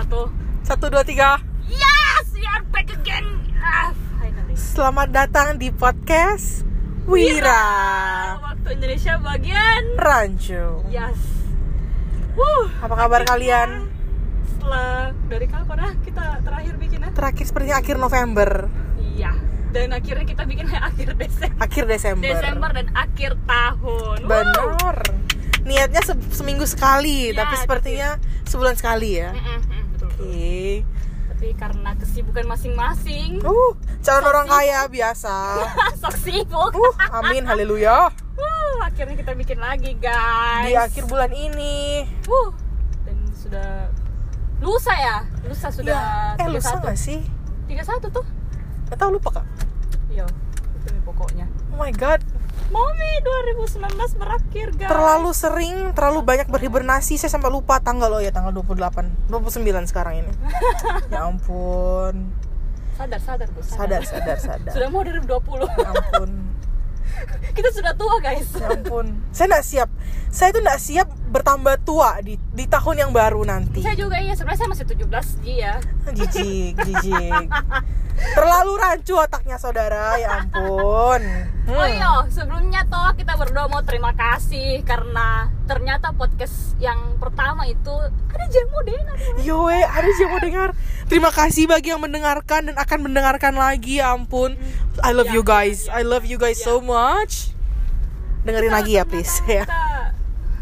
satu. Satu, dua, tiga. Yes, we are back again. Ah, finally. Selamat datang di podcast Wira Waktu Indonesia bagian. Rancu. Yes. Wuh, Apa kabar kalian? setelah dari kapan ah kita terakhir bikinnya? Terakhir sepertinya akhir November, Iya. Dan akhirnya kita bikinnya akhir Desember. akhir Desember. Desember dan akhir tahun. Benar. Niatnya se- seminggu sekali, Ya, tapi sepertinya sebulan sekali ya. Mm, Oke. Tapi karena kesibukan masing-masing, Uh, calon orang kaya biasa. sok sibuk. Uh, amin, haleluya. Wuh, akhirnya kita bikin lagi, guys. Di akhir bulan ini. Wuh, dan sudah lusa ya, lusa sudah Ya, eh lusa 31. gak sih? 31 tuh. Gak tau lupa kak. Iya, itu nih pokoknya. Oh my god, Mami 2019 berakhir, guys. terlalu sering, terlalu banyak berhibernasi. Saya sampai lupa tanggal lo ya, tanggal 28, 29 sekarang ini. ya ampun. sadar, sadar, Bu. Sadar, sadar, sadar. Sudah mau 2020. Ya ampun. kita sudah tua, guys. Ya ampun. Saya nggak siap. Saya tuh nggak siap bertambah tua di di tahun yang baru nanti. Saya juga iya, sebenarnya saya masih 17 Ji ya. Jijik, jijik. Terlalu rancu otaknya saudara, ya ampun. Hmm. Oh iya, sebelumnya toh kita berdua mau terima kasih karena ternyata podcast yang pertama itu ada jamu dengar. Yo, ada mau dengar. Terima kasih bagi yang mendengarkan dan akan mendengarkan lagi. Ya ampun. I love Ya, you guys. I love you guys so much. Dengerin lagi ya, please. Ya. Ternyata,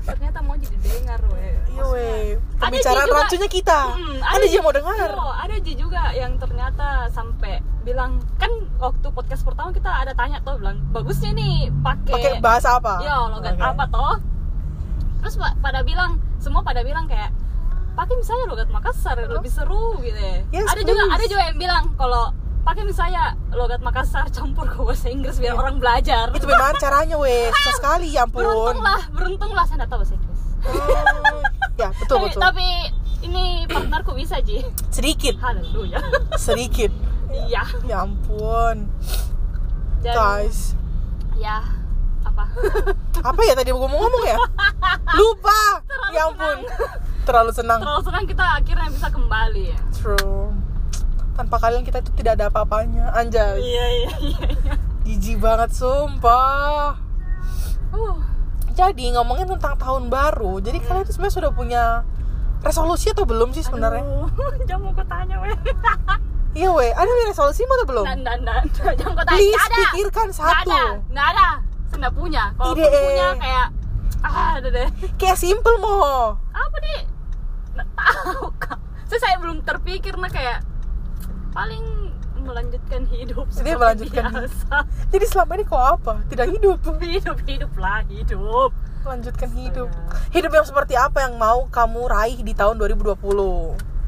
ternyata mau jadi dengar, we. Yo, we. Ada Pembicaraan juga- rancunya kita. Hmm, ada Ji- yang mau dengar. Iya, ada Ji juga yang ternyata sampai bilang kan waktu podcast pertama kita ada tanya tuh bilang bagusnya nih pakai Pakai bahasa apa? Iya, logat Oke. apa toh? Terus pa- pada bilang, semua pada bilang kayak pakai misalnya logat Makassar lebih seru gitu. ya. Yes, ada juga please. ada juga yang bilang kalau pakai misalnya logat Makassar campur ke bahasa Inggris biar Iya. orang belajar. Itu bagaimana caranya, we? Susah sekali, ya ampun. Beruntung lah, beruntung lah saya nggak tahu bahasa Inggris. Oh, ya, betul, tapi, betul. tapi ini partnerku bisa Ji. Sedikit, Haleluya. sedikit. Iya. Ya ampun. Dan Guys. ya apa? Apa ya tadi gue mau ngomong ya? Lupa. ya ampun. Terlalu senang. Terlalu senang kita akhirnya bisa kembali ya. True. Tanpa kalian kita itu tidak ada apa-apanya. Anjay. Iya iya iya. iya. Jijik banget sumpah. Uh, Jadi ngomongin tentang tahun baru. Jadi kalian itu sebenarnya sudah punya resolusi atau belum sih sebenarnya? Jangan mau kutanya weh. Iya weh, ada resolusi atau belum? Nggak, nggak, nggak. Jangan kau tanya. Please Nggak ada. pikirkan Nggak satu. ada. Nggak ada. Nggak punya. Kalau punya kayak ah ada deh. Kayak simple mo. Apa nih? Nggak tahu kak. Saya, saya belum terpikir nah kayak paling melanjutkan hidup Dia seperti melanjutkan biasa. Jadi selama ini kok apa? Tidak hidup. hidup hidup lah hidup. Lanjutkan hidup. Hidup yang seperti apa yang mau kamu raih di tahun 2020?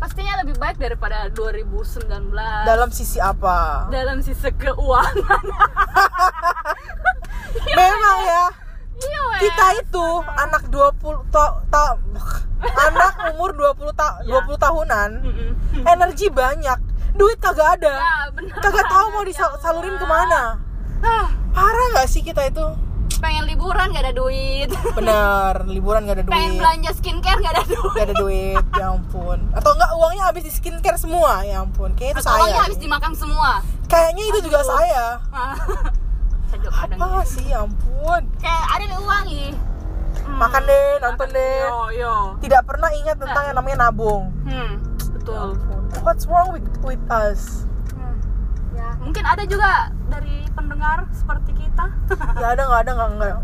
Pastinya lebih baik daripada 2019 Dalam sisi apa? dalam sisi keuangan. Memang ya. Iya. Kita itu anak 20 ta, ta- anak umur 20 ta, Ya. 20 tahunan, energi banyak, duit kagak ada. Ya, bener Kagak tahu mau ya disalurin Allah. ke mana. Ah, Parah nggak sih kita itu? pengen liburan gak ada duit. Bener, liburan gak ada pengen duit. belanja skincare gak ada duit. Gak ada duit, ya ampun. Atau enggak uangnya habis di skincare semua, ya ampun. Kayaknya itu Atau uangnya saya. habis dimakan semua. Kayaknya itu juga Aduh. saya. Ah, saya juga kadang Apa gitu. sih, ya ampun. Kayak ada nih uang ih. Hmm. Makan deh, nonton deh. Yo yo. Tidak pernah ingat tentang yang namanya nabung. Hmm, Ya betul. ampun. What's wrong with with us? Hmm. Ya, mungkin ada juga dari pendengar seperti kita. Ya ada nggak ada nggak nggak.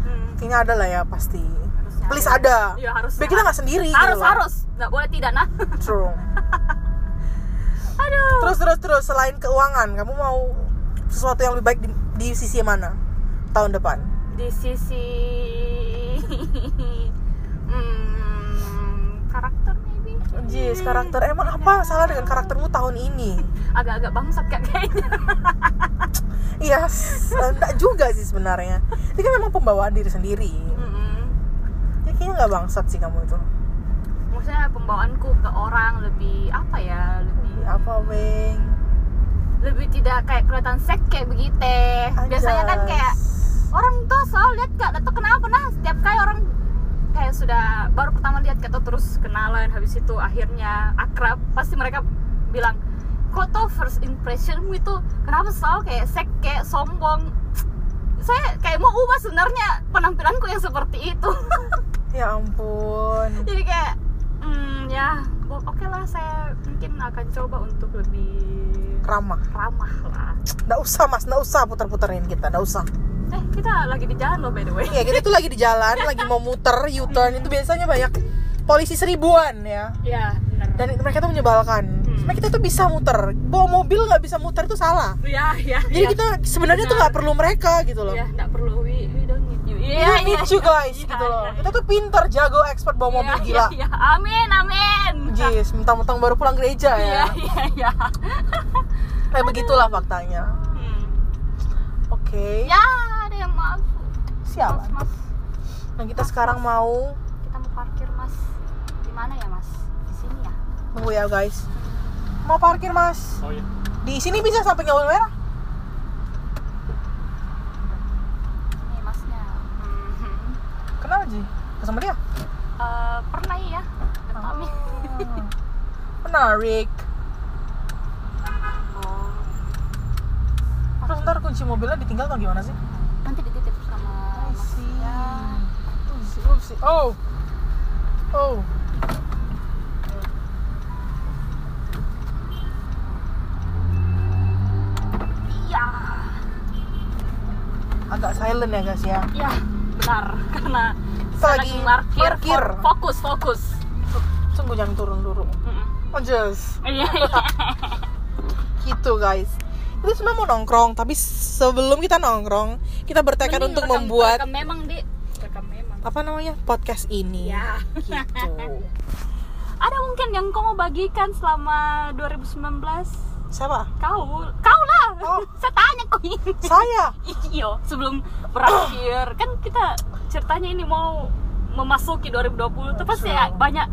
Hmm. Kayaknya ada lah ya pasti. Harusnya Please ada. ada. Iya, harusnya Biar kita nggak sendiri. gitu harus loh. harus nggak boleh tidak nah True. aduh Terus terus terus selain keuangan, kamu mau sesuatu yang lebih baik di, di sisi mana tahun depan? di sisi hmm, karakter Jis, karakter emang apa salah dengan karaktermu tahun ini? agak-agak bangsat kak kayaknya Iya, yes, enggak juga sih sebenarnya. Ini kan memang pembawaan diri sendiri. Mm-mm. Ya kayaknya nggak bangsat sih kamu itu. maksudnya pembawaanku ke orang lebih apa ya lebih Apa, Weng? lebih tidak kayak kelihatan sek kayak begitu biasanya kan kayak orang tuh selalu lihat kak atau kenapa nah setiap kali orang kayak sudah baru pertama lihat kita terus kenalan habis itu akhirnya akrab pasti mereka bilang kok tuh first impressionmu itu kenapa selalu kayak sek kayak sombong? Saya kayak mau ubah sebenarnya penampilanku yang seperti itu. Ya ampun. Jadi kayak hmm, ya o- oke lah saya mungkin akan coba untuk lebih ramah. ramah lah. Nggak usah mas. Nggak usah puter-puterin kita. Nggak usah eh kita lagi di jalan loh by the way. Ya kita tuh lagi di jalan lagi mau muter U-turn. Itu biasanya banyak polisi seribuan ya. Ya benar. Dan mereka tuh menyebalkan. Hmm. sebenarnya kita tuh bisa muter. Bawa mobil nggak bisa muter itu salah. Ya ya jadi ya. kita sebenarnya tuh nggak perlu mereka gitu loh. Ya nggak perlu. We, we don't need you. We Iya, don't need iya, you iya. guys Iya, gitu loh. iya, kita tuh pinter jago expert bawa mobil Iya, gila. iya, iya. amin amin. Jis, mentang-mentang baru pulang gereja iya ya iya iya. Kayak begitulah faktanya Hmm. oke. Ya ada yang maaf sialan mas mas. Nah kita sekarang mau kita mau parkir mas. Di mana ya mas? Di sini ya? Tunggu ya guys. Mau parkir mas? Oh iya. di sini bisa sampai nggak merah? Ini masnya. Mhm. kenapa Ji? Ke sama dia? Eh, pernah ya Ah. menarik oh terus ntar kunci mobilnya ditinggal atau gimana sih? nanti dititip sama I see. masnya Oopsie, oopsie. Oh. Oh. iya Agak silent ya guys ya. iya benar karena Kita lagi parkir, parkir. fokus fokus Tunggu jangan turun dulu. Mm-mm. Oh just. iya iya Gitu guys. Kita sebenarnya mau nongkrong, tapi sebelum kita nongkrong, kita bertekad Mending untuk rekam- membuat rekam memang di. Rekam memang. Apa namanya? Podcast ini. ya. Gitu. ada mungkin yang kau mau bagikan selama 2019 Siapa? kau. Kau lah. Oh. saya tanya kau ini. Saya. iyo sebelum berakhir. Kan kita ceritanya ini mau memasuki 2020 tuh pasti ya banyak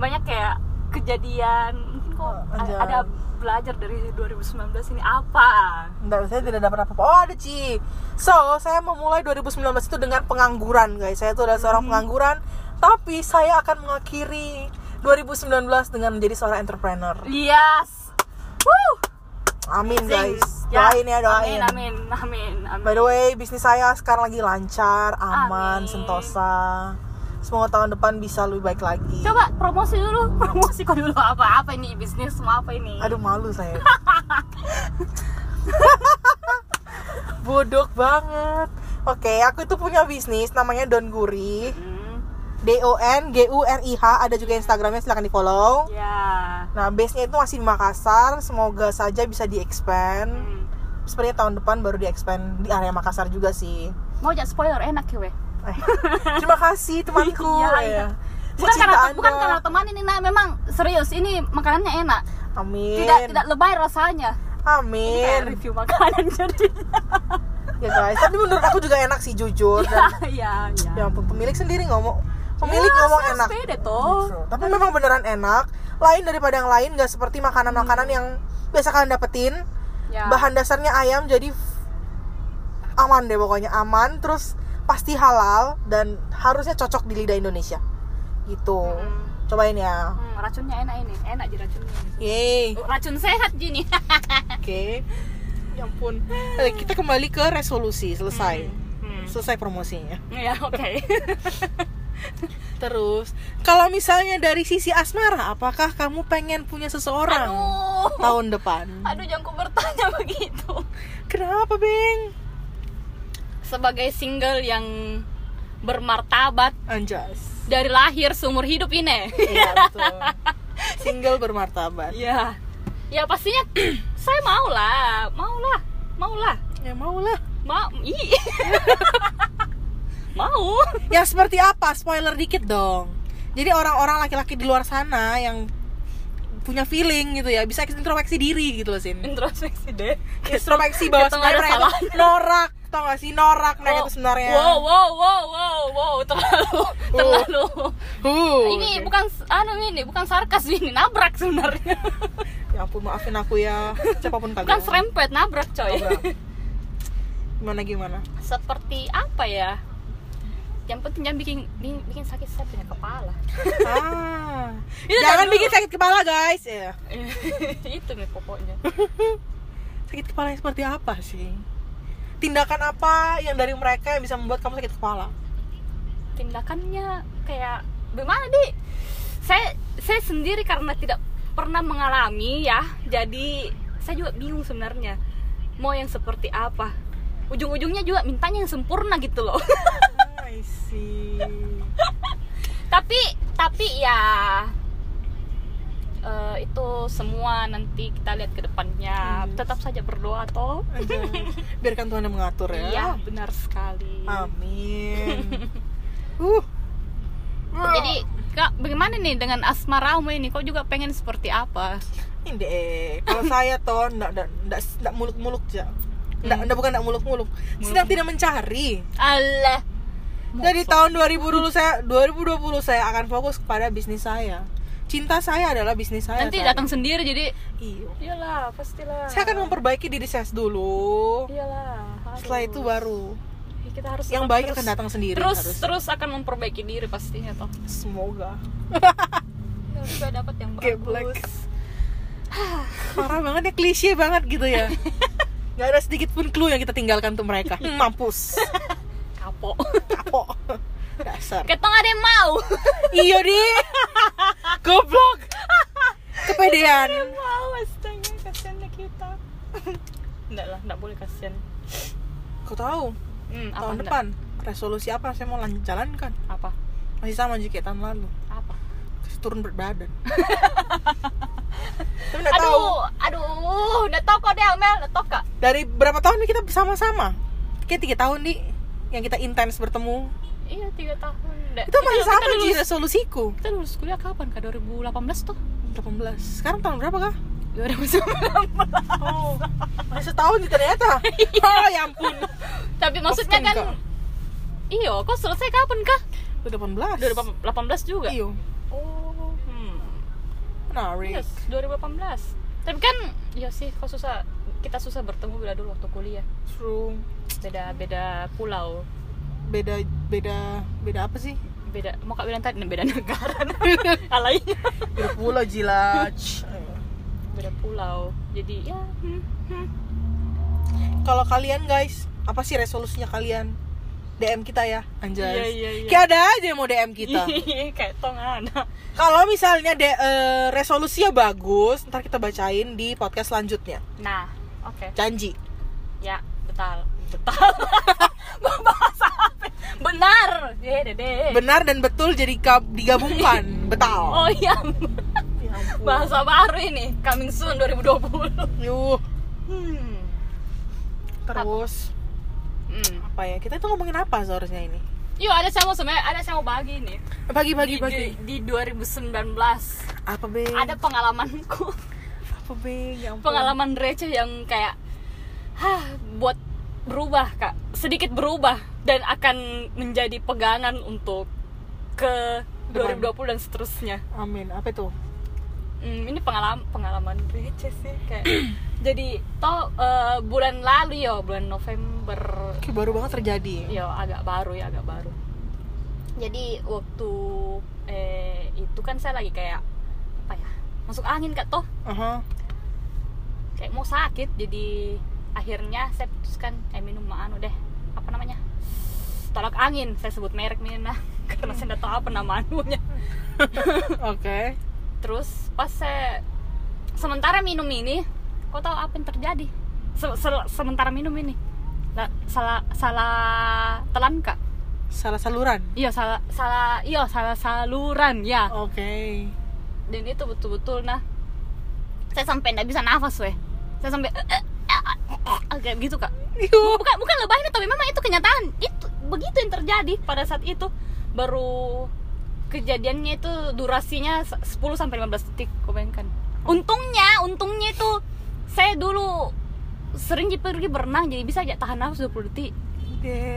banyak kayak kejadian. Mungkin kok ada belajar dari 2019 ini apa Enggak, saya tidak dapat apa-apa. Oh, ada Ci. So, saya memulai 2019 itu dengan pengangguran, guys. Saya itu adalah seorang pengangguran, tapi saya akan mengakhiri 2019 dengan menjadi seorang entrepreneur. yes Woo! Amin, guys. Ya, Doain ya, doain. amin amin amin, amin. By the way, bisnis saya sekarang lagi lancar, Amin. aman, sentosa. Semoga tahun depan bisa lebih baik lagi. coba promosi dulu promosi kok dulu apa apa ini bisnis mau apa ini Aduh, malu saya. Bodoh banget. Oke, aku itu punya bisnis namanya Don Guri. Hmm, D O N G U R I H ada juga Instagramnya silahkan di follow. ya Nah base nya itu masih di Makassar, semoga saja bisa di expand. Hmm. Sepertinya tahun depan baru di expand di area Makassar juga sih. mau jangan spoiler enak ya weh Eh, terima kasih temanku. Iya, ya. iya. bukan karena Anda. bukan karena teman ini nah memang serius ini makanannya enak Amin. tidak tidak lebay rasanya Ini Amin. review makanan jadi Ya guys, tapi menurut aku juga enak sih jujur. Dan, ya ya ya ampun, pemilik sendiri ngomong, pemilik Ya, ngomong enak. sepede toh Tapi memang beneran enak. Lain daripada yang lain, nggak seperti makanan-makanan yang biasa kalian dapetin. ya. bahan dasarnya ayam jadi aman deh pokoknya aman terus pasti halal dan harusnya cocok di lidah Indonesia. Gitu. Mm. cobain ya. Hmm, racunnya enak ini. Enak aja racunnya yeay. Oh, racun sehat gini oke. Ya ampun. Kita kembali ke resolusi. Selesai. Hmm. selesai promosinya. Ya oke. Terus kalau misalnya dari sisi asmara apakah kamu pengen punya seseorang aduh. tahun depan? Aduh jangan kau bertanya begitu. Kenapa beng sebagai single yang bermartabat anjas. dari lahir seumur hidup ini. Iya betul. Single bermartabat. Ya ya pastinya saya mau lah mau lah mau lah ya mau lah mau mau. Yang seperti apa? Spoiler dikit dong. Jadi orang-orang laki-laki di luar sana yang punya feeling gitu ya bisa introspeksi diri gitu loh sin. Introspeksi deh. Introspeksi bahwa sebenarnya norak tau gak sih? Norak mereka tuh sebenarnya. Wow wow wow wow wow. Terlalu terlalu. Uh, ini oke. bukan anu ini bukan sarkas ini nabrak sebenarnya. Ya ampun maafin aku ya. Siapa pun kalian. Bukan serempet nabrak coy. Nabrak. gimana gimana? Seperti apa ya? Yang penting jangan bikin bikin, bikin sakit saya punya kepala. Ah. Itu jangan dulu. bikin sakit kepala guys. Ya. Itu nih pokoknya. Sakit kepala yang seperti apa sih tindakan apa yang dari mereka yang bisa membuat kamu sakit kepala? Tindakannya kayak gimana deh saya saya sendiri karena tidak pernah mengalami ya jadi saya juga bingung sebenarnya mau yang seperti apa. Ujung-ujungnya juga mintanya yang sempurna gitu loh. I see. Tapi tapi ya eh, itu semua nanti kita lihat ke depannya. Yes. tetap saja berdoa toh. Aja. Biarkan Tuhan yang mengatur ya. Iya benar sekali. Amin. Uh. Jadi kak bagaimana nih dengan asmaramu ini? Kau juga pengen seperti apa? Ini kalau saya toh ndak ndak ndak ndak muluk-muluk ya ndak Hmm. ndak bukan ndak muluk-muluk. Sedang tidak mencari. Allah dari tahun 2000 dulu saya 2020 saya akan fokus kepada bisnis saya cinta saya adalah bisnis saya nanti sayang. datang sendiri jadi Iyo. iyalah pastilah. Saya akan memperbaiki diri saya dulu. Iyalah harus. setelah itu baru. Ya, kita harus yang baik terus- akan datang sendiri terus harusnya. terus akan memperbaiki diri pastinya toh. Semoga. Ya, juga dapat yang Geblek. bagus. Parah banget ya klise banget gitu ya. Nggak ada sedikit pun clue yang kita tinggalkan untuk mereka. Mampus. Kapok kapok dasar. Ketong ada yang mau. Iyo di. Goblok. Kepedean. Mau astaga kasihannya kita. Enggak lah enggak boleh kasihan. Kau tahu? Hmm, apa tahun enggak? depan resolusi apa saya mau lan- jalankan? Apa? Masih sama kayak tahun lalu. Apa? Kasih turun berat badan. Tapi nggak tahu. Aduh aduh udah tau kok deh Amel udah tau kak. Dari berapa tahun kita bersama-sama kayak tiga tahun di yang kita intens bertemu iya tiga tahun. Nggak, itu masih sama kita lulus, resolusiku kita lulus kuliah kapan kak? 2018 tuh 18 sekarang tahun berapa kah 2019 oh masih setahun ternyata. Oh ya ampun. Tapi maksudnya kan Kak. iyo kok selesai kapan kak? udah 18 2018 juga? Iyo. Oh hmm. menarik. Yes, 2018 tapi kan ya sih kok susah kita susah bertemu bila dulu waktu kuliah. True. Beda beda pulau beda beda beda apa sih? Beda mau kak bilang tadi beda negara. Alainya beda pulau jilaj beda pulau. Jadi ya hmm, hmm. kalau kalian guys apa sih resolusinya kalian? DM kita ya anjay. Iya, iya, iya. kayak ada aja yang mau DM kita. Kayak tong ada. Kalau misalnya de- eh, resolusinya bagus ntar kita bacain di podcast selanjutnya. Nah oke. Janji. Ya betal betal bahasa apa? Benar. Dede benar dan betul jadi ka- digabungkan. Betal oh iya. Ya bahasa baru ini. Coming soon 2020 Yuh. hmm. terus hmm. apa ya? Kita itu ngomongin apa seharusnya ini? Yuk ada saya mau sebenarnya ada saya mau bagi nih. Bagi bagi di, bagi. di, di 2019 apa be? Ada pengalamanku. Apa be? Ya ampun. pengalaman receh yang kayak hah buat berubah kak. Sedikit berubah dan akan menjadi pegangan untuk ke Depan. 2020 dan seterusnya. Amin. Apa itu? Hmm, ini pengalaman pengalaman receh sih kayak jadi toh eh, bulan lalu yo bulan November. Kayak baru banget terjadi. Yo agak baru ya agak baru. Jadi waktu eh itu kan saya lagi kayak apa ya masuk angin kak toh. Aha. kayak mau sakit jadi akhirnya saya putuskan eh minum anu deh. Apa namanya? Tolak angin saya sebut merek nih nah karena saya nggak tahu apa nama anunya. Oke. Terus pas saya sementara minum ini kau tahu apa yang terjadi? Se- se- sementara minum ini. La- salah salah telan kak? Salah saluran? Iya salah salah iya salah saluran ya. Oke. Dan itu betul-betul nah saya sampai nggak bisa nafas weh. Saya sampai "Eh, kayak gitu kak. Yuh. bukan bukan lebay tapi memang itu kenyataan. Itu begitu yang terjadi pada saat itu. Baru kejadiannya itu durasinya 10 sampai 15 detik kau bayangkan. Untungnya untungnya itu saya dulu sering pergi berenang jadi bisa aja tahan nafas 20 detik.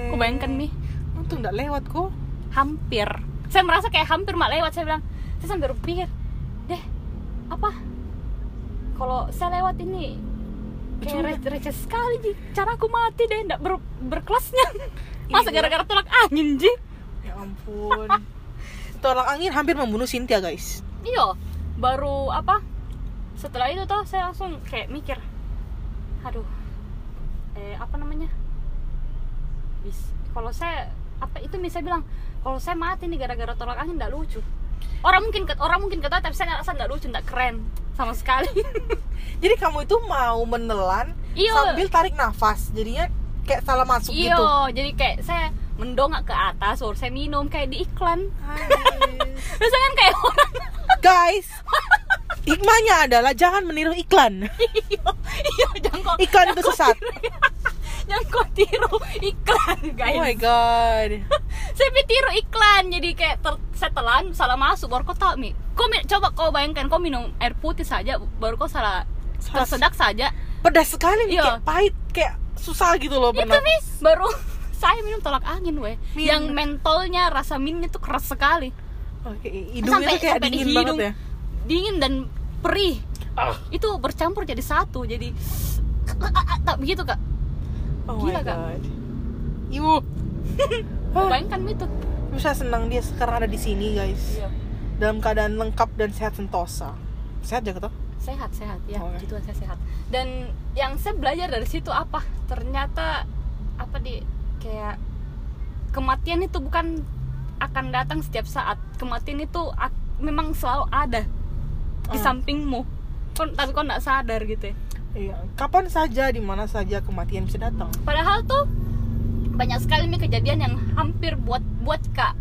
Kau bayangkan nih untung nggak lewat kok. Hampir. Saya merasa kayak hampir mak lewat saya bilang. Saya sampai berpikir deh apa? Kalau saya lewat ini kayak re- receh sekali ji. Cara aku mati deh nggak ber- berkelasnya. Masa Iya. gara-gara tolak angin ji? Ya ampun. Tolak angin hampir membunuh Cynthia guys. Iya. Baru apa? Setelah itu tuh saya langsung kayak mikir aduh eh apa namanya? Bis kalau saya apa itu bisa bilang kalau saya mati nih gara-gara tolak angin nggak lucu orang mungkin orang mungkin kata tapi saya ngerasa nggak lucu nggak keren sama sekali. Jadi kamu itu mau menelan Iya. sambil tarik nafas. Jadinya kayak salah masuk iya gitu. jadi kayak saya mendongak ke atas baru saya minum kayak di iklan. Biasanya kan kayak orang guys hikmahnya adalah jangan meniru iklan. Iya iya jangan kok Iklan itu sesat. Jangan kok tiru iklan guys. Oh my god. Saya pikir tiru iklan jadi kayak ter, saya telan salah masuk baru kau tahu mi. Kau mi- coba kau bayangkan kau minum air putih saja baru kau salah Salah- tersedak saja. Pedas sekali nih Iya. kayak pahit kayak susah gitu loh itu pernah mi. Baru saya minum tolak angin weh. Min- yang mentolnya rasa minnya tuh keras sekali. Oke hidungnya tuh kayak sampai di dingin hidung, banget ya. dingin dan perih. Itu bercampur jadi satu jadi tak begitu kak oh Gila, my god. Ibu. Bayangkan itu bisa senang dia sekarang ada di sini guys. Iya. dalam keadaan lengkap dan sehat sentosa. Sehat jaga toh sehat sehat. Ya Oke. gitu saya sehat. Dan yang saya belajar dari situ apa? Ternyata apa di kayak kematian itu bukan akan datang setiap saat. Kematian itu memang selalu ada di Ah. sampingmu. Kau- tapi kau nggak sadar gitu ya iya. Kapan saja di mana saja kematian bisa datang? Padahal tuh banyak sekali nih kejadian yang hampir buat buat kak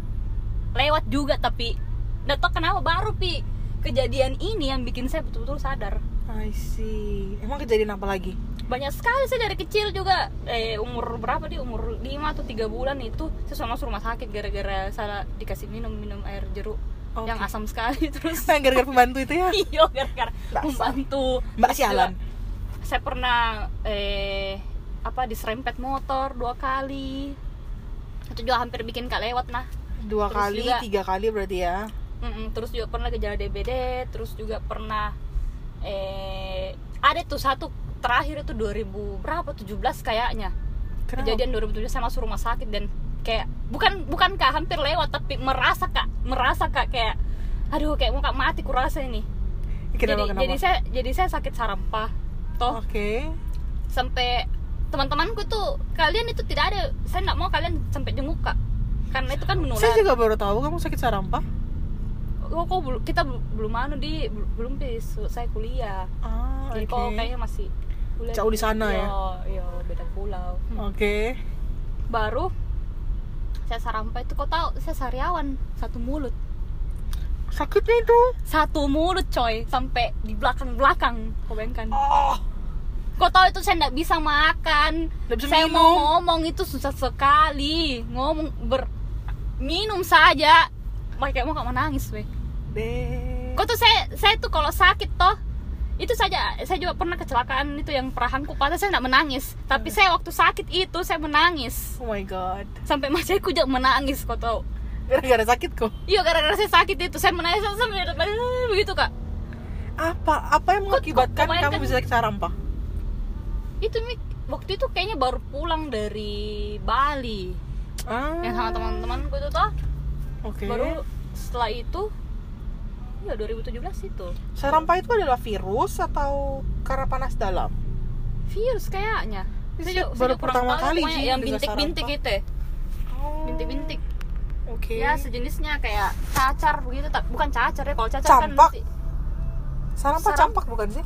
lewat juga tapi nggak tahu kenapa baru pi. Kejadian ini yang bikin saya betul-betul sadar. I see. Emang kejadian apa lagi? Banyak sekali saya dari kecil juga. Eh umur berapa dia? Umur 5 atau tiga bulan itu saya masuk rumah sakit gara-gara salah dikasih minum minum air jeruk Oke. yang asam sekali terus. Gara-gara pembantu itu ya? Iyo gara-gara Dasar. membantu Mbak sialan. Saya pernah eh apa diserempet motor dua kali. Itu juga hampir bikin kak lewat nah. Dua Terus kali juga- tiga kali berarti ya? Mm-mm, terus juga pernah gejala DBD terus juga pernah eh ada tuh satu terakhir itu 2000 berapa? 17 kayaknya. Kenapa? kejadian 2007 saya masuk rumah sakit dan kayak bukan bukan kak hampir lewat tapi merasa kak merasa kak kayak aduh kayak mau kak mati kurasa ini. Kenapa jadi kenapa? jadi saya jadi saya sakit sarampah toh oke. Sampai teman-temanku tuh kalian itu tidak ada saya nggak mau kalian sampai jenguk kak. Karena itu kan menular. Saya juga baru tahu kamu sakit sarampah oh, kok belum kita bel- belum anu di bel- belum bis saya kuliah. Ah jadi oke. kok kayaknya masih kuliah Jauh di sana ya? iya beda pulau. Hmm. oke. Baru saya sarampa itu kok tahu saya sariawan satu mulut. Sakitnya itu? Satu mulut coy sampai di belakang belakang kau bayangkan. Oh kau tahu itu saya nggak bisa makan. Bisa saya minum. mau ngomong itu susah sekali. Ngomong ber minum saja. Kayak mau gak menangis weh kok tuh saya saya tuh kalau sakit toh itu saja saya juga pernah kecelakaan itu yang perahanku patah saya nggak menangis. Tapi saya waktu sakit itu saya menangis. Oh my god. Sampai masihku juga menangis kau tahu. Gara-gara sakit kok? Iya gara-gara saya sakit itu. Saya menangis sampai begitu kak. Apa apa yang mengakibatkan kamu bisa sakit sarampah itu Mi, waktu itu kayaknya baru pulang dari Bali. Ah. Yang sama teman-temanku itu toh. Oke. Baru setelah itu ya 2017 itu. Sarampah itu adalah virus atau karena panas dalam? Virus kayaknya. Saya baru pertama kali sih yang bintik-bintik gitu ya. Oh. Bintik-bintik. Oke. Ya sejenisnya kayak cacar begitu tak bukan cacar ya kalau cacar Campak. kan mesti sarampah Saram- campak bukan sih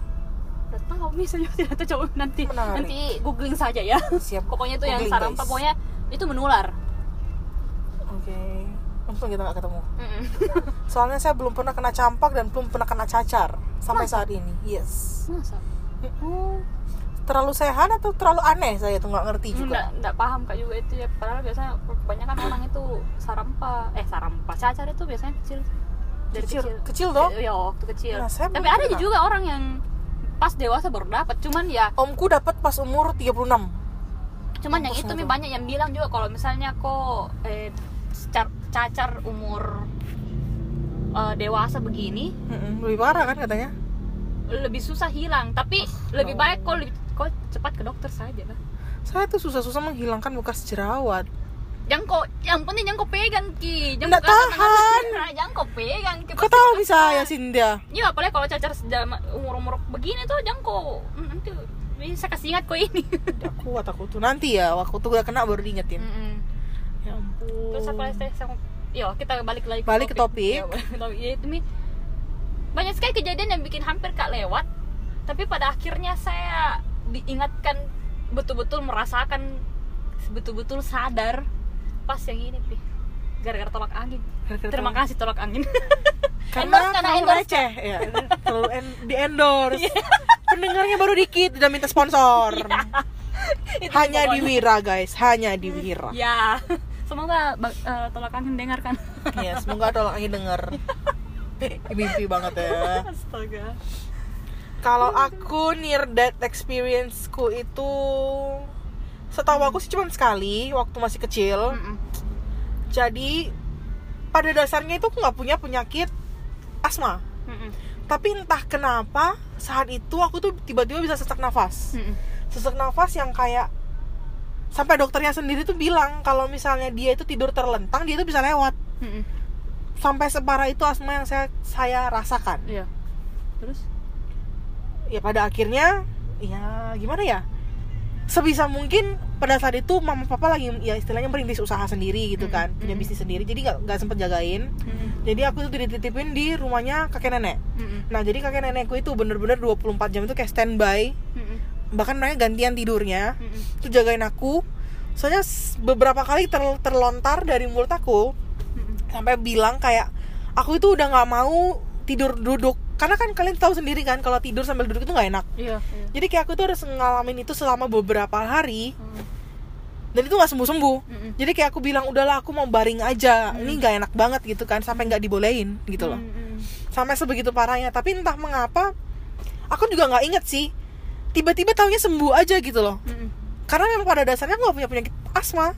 udah tahu misalnya tidak tahu coba nanti Menarik. nanti googling saja ya. Siap. Pokoknya itu yang Googling, sarampa guys. pokoknya itu menular. Oke. Untung kita nggak ketemu. Mm-mm. soalnya saya belum pernah kena campak dan belum pernah kena cacar sampai Masa? saat ini. Yes. Masa? Oh terlalu sehat atau terlalu aneh? Saya tuh nggak ngerti juga. Nggak nggak paham kak juga itu ya. Padahal biasanya kebanyakan orang itu sarampa. Eh sarampa. Cacar itu biasanya kecil. Dari kecil? kecil, kecil dong? Ya waktu kecil. Nah, tapi ada pernah. juga orang yang pas dewasa baru dapat cuman ya omku dapat pas umur 36 cuman yang itu nih banyak yang bilang juga kalau misalnya kok eh, car- cacar umur eh, dewasa begini Mm-mm, lebih parah kan katanya. lebih susah hilang. Tapi lebih Oh. baik kok lebih kok cepat ke dokter saja lah. Saya tuh susah-susah menghilangkan bekas jerawat jangan kok yang penting jangan pegang ki. Jangan tahan. jangan pegang ki. Kau tahu bisa ya Cynthia iya apalagi kalau cacar umur umur begini tuh jangan hmm, nanti bisa kasih ingat kok ini. Udah kuat aku tuh. Nanti ya waktu tuh udah kena baru diingetin. Mm-mm. ya ampun. Terus apa lagi sama yo kita balik lagi Balik ke topik. Ya, balik ke topik. Ya, itu nih banyak sekali kejadian yang bikin hampir kak lewat. Tapi pada akhirnya saya diingatkan betul-betul merasakan betul-betul sadar pas yang ini pi. Gara-gara tolak angin. Gara-gara terima tolak- kasih tolak angin. Karena endorse. receh. Ya terlalu en- di endorse. Iya. pendengarnya baru dikit udah minta sponsor. Itu hanya di. Wira guys. Hanya di Wira. Ya semoga ba- eh, tolak angin dengarkan. Ya semoga tolong lagi denger. Mimpi banget ya. Astaga. Kalau aku near death experienceku itu setahu aku sih cuma sekali waktu masih kecil Mm-mm. jadi pada dasarnya itu aku nggak punya penyakit asma Mm-mm. tapi entah kenapa saat itu aku tuh tiba-tiba bisa sesak nafas Mm-mm. sesak nafas yang kayak sampai dokternya sendiri tuh bilang kalau misalnya dia itu tidur terlentang dia itu bisa lewat Mm-mm. sampai separah itu asma yang saya saya rasakan iya terus ya pada akhirnya ya gimana ya sebisa mungkin pada saat itu mama papa lagi ya istilahnya merintis usaha sendiri gitu kan Mm, punya mm. bisnis sendiri jadi nggak nggak sempet jagain Mm-mm. jadi aku tuh dititipin di rumahnya kakek nenek Mm-mm. nah jadi kakek nenekku itu bener-bener 24 jam itu kayak standby Mm-mm. bahkan mereka gantian tidurnya Mm-mm. tuh jagain aku soalnya beberapa kali ter- terlontar dari mulut aku Mm-mm. sampai bilang kayak aku itu udah nggak mau tidur duduk karena kan kalian tahu sendiri kan kalau tidur sambil duduk itu nggak enak. Iya. Iya jadi kayak aku tuh harus ngalamin itu selama beberapa hari. Mm. dan itu nggak sembuh sembuh Mm-mm. jadi kayak aku bilang udahlah aku mau baring aja. Hmm. ini nggak enak banget gitu kan sampai nggak dibolehin gitu loh. Mm-mm. sampai sebegitu parahnya. Tapi entah mengapa aku juga nggak inget sih. Tiba-tiba taunya sembuh aja gitu loh. Mm-mm. karena memang pada dasarnya aku gak punya penyakit asma.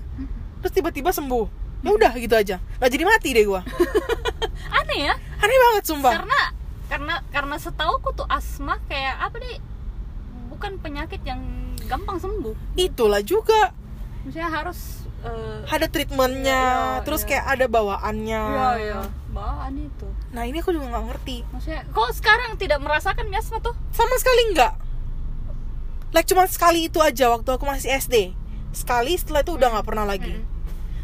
Terus tiba-tiba sembuh. Ya udah gitu aja. Nggak jadi mati deh gua. Aneh ya? Aneh banget sumpah. Karena karena karena setahu aku tuh asma kayak apa deh bukan penyakit yang gampang sembuh. Itulah juga. Maksudnya harus eh, ada treatmentnya Iya, iya, terus iya. kayak ada bawaannya. Iya iya. Bawaan itu. Nah ini aku juga nggak ngerti. Maksudnya kok sekarang tidak merasakan asma tuh? Sama sekali nggak. Like cuma sekali itu aja waktu aku masih SD sekali setelah itu udah nggak pernah lagi. Mm-mm.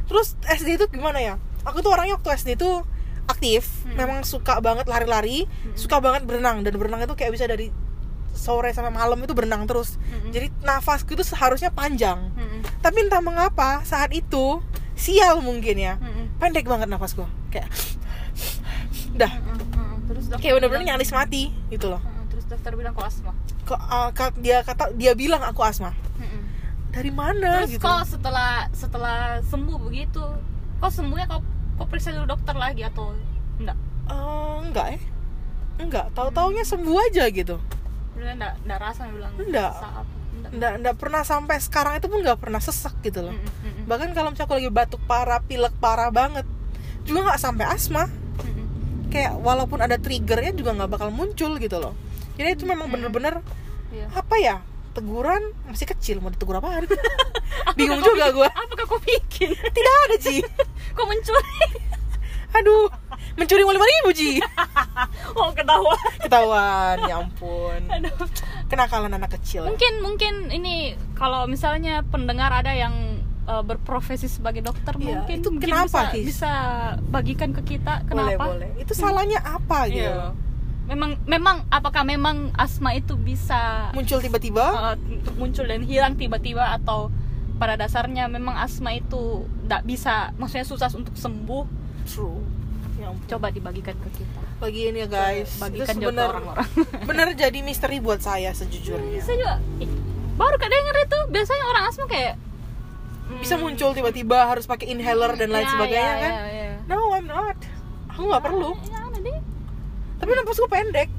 terus SD itu gimana ya? Aku tuh orangnya waktu SD itu aktif Mm. memang suka banget lari-lari suka banget berenang dan berenang itu kayak bisa dari sore sampai malam itu berenang terus Mm-mm. jadi nafasku itu seharusnya panjang Mm-mm. tapi entah mengapa saat itu sial mungkin ya Mm-mm. pendek banget nafasku kayak udah Mm-mm. Mm-mm. terus dokter kayak bener-bener nyaris mati gitu loh Mm-mm. terus dokter bilang kok asma kok uh, dia kata dia bilang aku asma Mm-mm. dari mana terus gitu kok setelah setelah sembuh begitu kok sembuhnya kok kok periksa dulu dokter lagi atau enggak? Eh, enggak eh enggak tahu taunya sembuh aja gitu. Enggak enggak rasa bilang Enggak. saat enggak. Enggak pernah sampai sekarang itu pun enggak pernah sesak gitu loh. Bahkan kalau misalnya aku lagi batuk parah pilek parah banget juga nggak sampai asma. Kayak walaupun ada triggernya juga nggak bakal muncul gitu loh. Jadi itu memang bener-bener Iya. apa ya teguran masih kecil mau ditegur apaan? Bingung juga gue apakah kau bikin tidak ada Ji. Kok mencuri. Aduh mencuri uang lima ribu Ji. Oh ketawa ketahuan ya ampun. Kenakalan anak kecil. Mungkin mungkin ini kalau misalnya pendengar ada yang uh, berprofesi sebagai dokter Iya, mungkin itu mungkin kenapa, bisa, bisa bagikan ke kita boleh kenapa? Boleh itu salahnya apa gitu Iya. Memang memang apakah memang asma itu bisa muncul tiba-tiba? Uh, muncul dan hilang tiba-tiba atau pada dasarnya memang asma itu tidak bisa maksudnya susah untuk sembuh? True. Ya ampun. coba dibagikan ke kita. Bagiin ya guys. Bagikan itu juga bener orang-orang. bener jadi misteri buat saya sejujurnya. Saya juga. Ih, baru kadang denger itu. Biasanya orang asma kayak hmm, bisa muncul tiba-tiba harus pakai inhaler dan lain ya, sebagainya ya, kan? ya, ya. no I'm not. Aku nggak perlu. Ya, tapi nafasku pendek.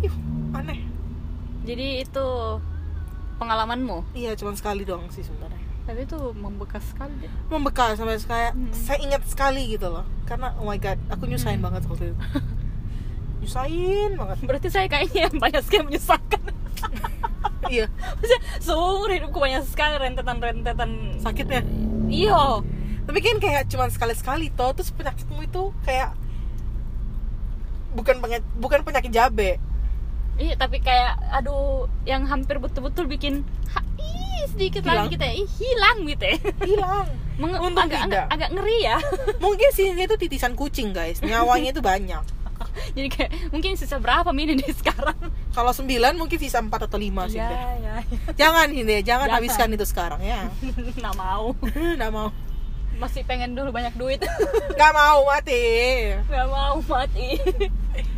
Ih, aneh. Jadi itu pengalamanmu? Iya cuma sekali doang sih sebenarnya. Tapi itu membekas sekali deh. Membekas sampai kayak Hmm. saya ingat sekali gitu loh. Karena oh my god aku nyusahin Hmm. banget waktu itu. Nyusahin banget. Berarti saya kayaknya yang banyak sekali menyusahkan. Iya. Maksudnya seumur hidupku banyak sekali rentetan-rentetan. Sakitnya? Iya. Tapi kan kayak cuman sekali sekali toh terus penyakitmu itu kayak bukan penyakit bukan penyakit jabe. Iya tapi kayak aduh yang hampir betul-betul bikin ha, ih, sedikit Hilang. lagi gitu ya. Ih, hilang gitu ya. Hilang. Menge- Untung agak, tidak. agak, agak ngeri ya. Mungkin sih itu titisan kucing guys. Nyawanya itu banyak. Jadi kayak mungkin sisa berapa mini nih sekarang? Kalau 9 mungkin sisa 4 atau 5 sih ya ya ya. jangan ini jangan Jangan. habiskan itu sekarang ya. Nggak mau. Nggak mau masih pengen dulu banyak duit. Nggak mau mati. Nggak mau mati.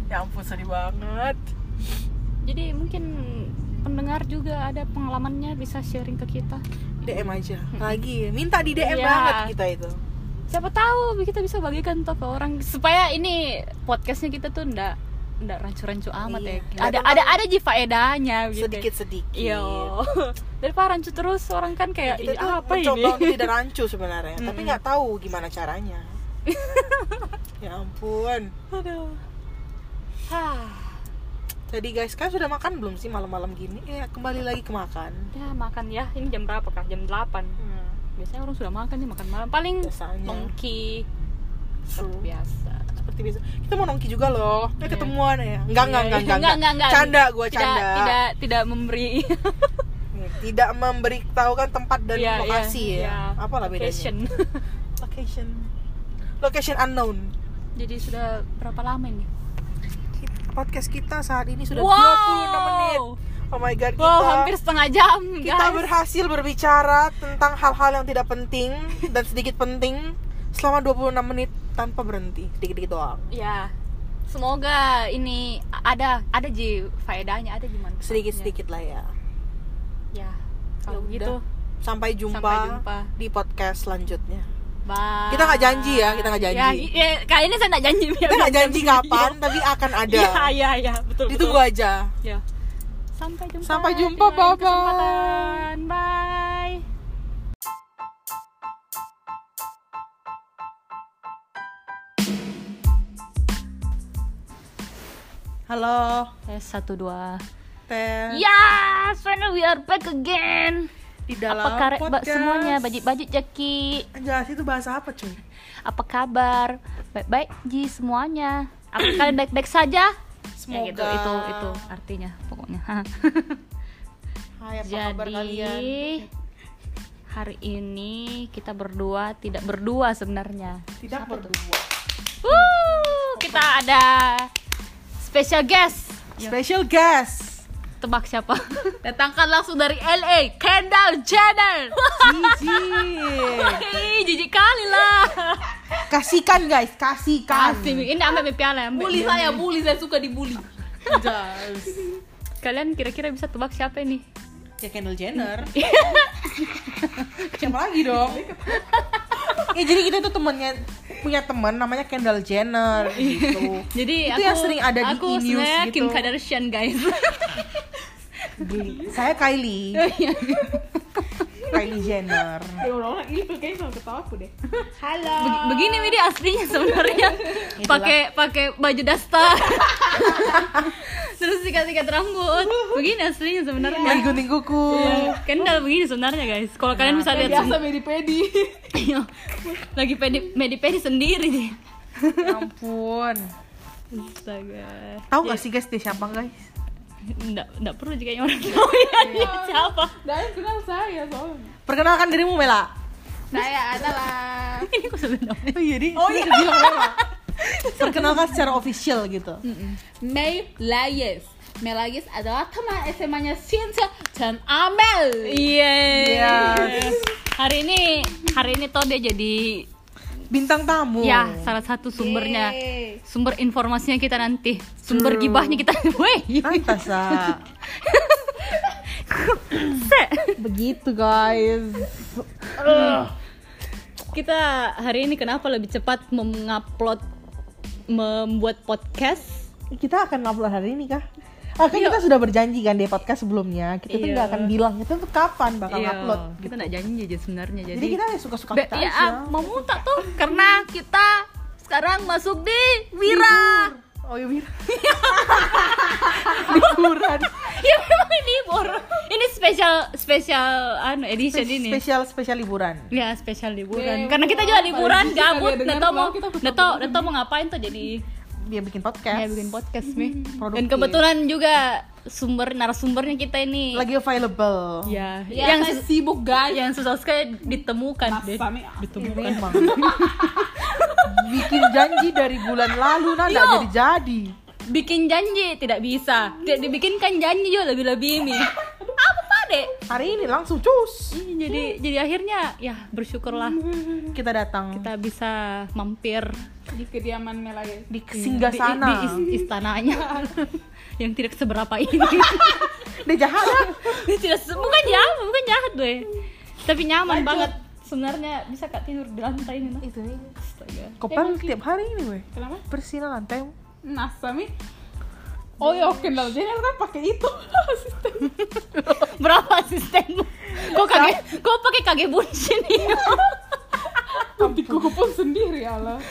Ya ampun sedih banget. Jadi mungkin pendengar juga ada pengalamannya bisa sharing ke kita. DM aja. Lagi. Minta di DM Iya. banget kita itu. Siapa tahu kita bisa bagikan tuh ke orang supaya ini podcastnya kita tuh ndak ndak rancu-rancu amat Iya, ya nggak ada ada ada ji faedahnya gitu. Sedikit sedikit iya. Daripada rancu terus orang kan kayak kita "Ih, tuh apa ini? untuk tidak rancu sebenarnya. Tapi Mm-mm. nggak tahu gimana caranya. Ya ampun. Aduh. Hah. jadi guys kan sudah makan belum sih malam-malam gini? Ya kembali lagi ke makan. Ya makan ya. Ini jam berapa kah? Jam 8 Hmm, biasanya orang sudah makan nih makan malam. Paling biasanya. nongki seperti biasa. Seperti biasa. Kita mau nongki juga loh. Iya. ketemuan ya. Enggak enggak Iya, enggak enggak, enggak. canda gue tidak canda. tidak tidak memberi. Tidak memberitahukan tempat dan Iya, lokasi iya, ya. iya. apa lah bedanya? Location. location. Location unknown. Jadi sudah berapa lama ini? Podcast kita saat ini sudah wow! 26 menit. Oh my god kita wow hampir setengah jam kita guys. berhasil berbicara tentang hal-hal yang tidak penting dan sedikit penting selama 26 menit tanpa berhenti dikit-dikit doang. Ya semoga ini ada ada ji faedahnya ada gimana sedikit-sedikit lah ya. Ya kalau Ya gitu. Udah. sampai jumpa, Sampai jumpa. di podcast selanjutnya. Bye. Kita nggak janji ya, kita nggak janji. ya, ya, kali ini saya nggak janji. Kita nggak janji kapan tapi akan ada. Iya iya iya betul ditunggu betul. aja. Ya. Sampai jumpa Sampai jumpa, bye-bye. kesempatan. bye halo tes satu dua teh Yes, finally we are back again. di dalam Apa kabar podcast semuanya? Bajik-bajik Jaki. Anjas itu bahasa apa cuy Apa kabar? Baik-baik Ji semuanya. Apa kalian baik-baik saja? semoga Ya gitu, itu itu artinya pokoknya. Hai, apa kabar kalian Jadi hari ini kita berdua tidak berdua sebenarnya. tidak Siapa tuh? berdua Wuh, kita ada special guest. special guest Tebak siapa? Datangkan langsung dari LA, Kendall Jenner. Hei, jijik kali lah. kasihkan guys kasihkan Kasih, ini ambil piala, ambil. bully saya bully saya suka dibully. Kalian kira-kira bisa tebak siapa ini? ya Kendall Jenner siapa lagi dong ya jadi kita tuh temennya punya teman namanya Kendall Jenner gitu Jadi Itu aku, yang sering ada di aku e-news sebenarnya gitu. Kim Kardashian guys. Di- saya Kylie Kylie Jenner. Ya orang ini kayaknya sama ketawa aku deh. Halo. Beg- begini Widi aslinya sebenarnya. Pakai pakai baju daster terus sikat-sikat rambut. Begini aslinya sebenarnya. Lagi gunting kuku. Iya, Kendall begini sebenarnya guys. Kalau kalian bisa lihat biasa medi pedi Iya. lagi pedi medi pedi sendiri deh Ya ampun. Astaga. Tahu gak sih guys dia siapa guys Nggak, nggak perlu jika orang tahu ya dia siapa? Dan kenal saya soalnya. Perkenalkan dirimu Mela. Saya adalah ini kok sebenarnya oh iya oh iya. bilang Mela. Perkenalkan secara official gitu. May Layes. May Layes adalah teman SMA-nya Cynthia dan Amel. Iya. Yes. hari ini hari ini toh dia jadi bintang tamu ya salah satu sumbernya Yeay. sumber informasinya kita nanti sumber True. gibahnya kita weh pantas. Se. begitu guys kita hari ini kenapa lebih cepat mengupload membuat podcast kita akan upload hari ini kah Ah, kan kita sudah berjanji kan di podcast sebelumnya kita tuh Iya. nggak akan bilang itu tuh kapan bakal Iya, upload kita nggak janji aja sebenarnya jadi, jadi kita ya suka-suka kita ya, aja mau muntah tuh karena kita sekarang masuk di Wira. Oh iya Wira. Liburan ya memang ini libur ini spesial spesial anu edition ini. spesial spesial liburan. Ya spesial liburan. Karena kita juga liburan gabut. nggak tahu mau nggak tahu mau ngapain tuh jadi dia bikin podcast. Ya bikin podcast nih dan Produktif. kebetulan juga sumber narasumbernya kita ini. Lagi available. Ya, Ya, yang sus- sibuk guys. yang susah sekali ditemukan deh. Masa nih? ditemukan bikin janji dari bulan lalu nah nggak jadi jadi. Bikin janji tidak bisa. Tidak dibikinkan janji juga lebih lebih ini dek hari ini langsung cus. Jadi jadi akhirnya ya bersyukurlah. Kita datang. Kita bisa mampir. Di kediaman Melaya. di singgah di, sana. di is- istananya. Yang tidak seberapa ini. Dia jahat. Lah Dia tidak bukan jahat bukan jahat gue. Tapi nyaman banget. Sebenarnya bisa kak tidur di lantai ini nah. itu. Nih Astaga. kopel tiap hari ini weh Kenapa? bersih lantai. Nasa Oh ya, Kendall Jenner kan pakai itu asisten. berapa asistenmu kok kage kok pakai kage bunshin nih Tapi kuku pun sendiri Allah.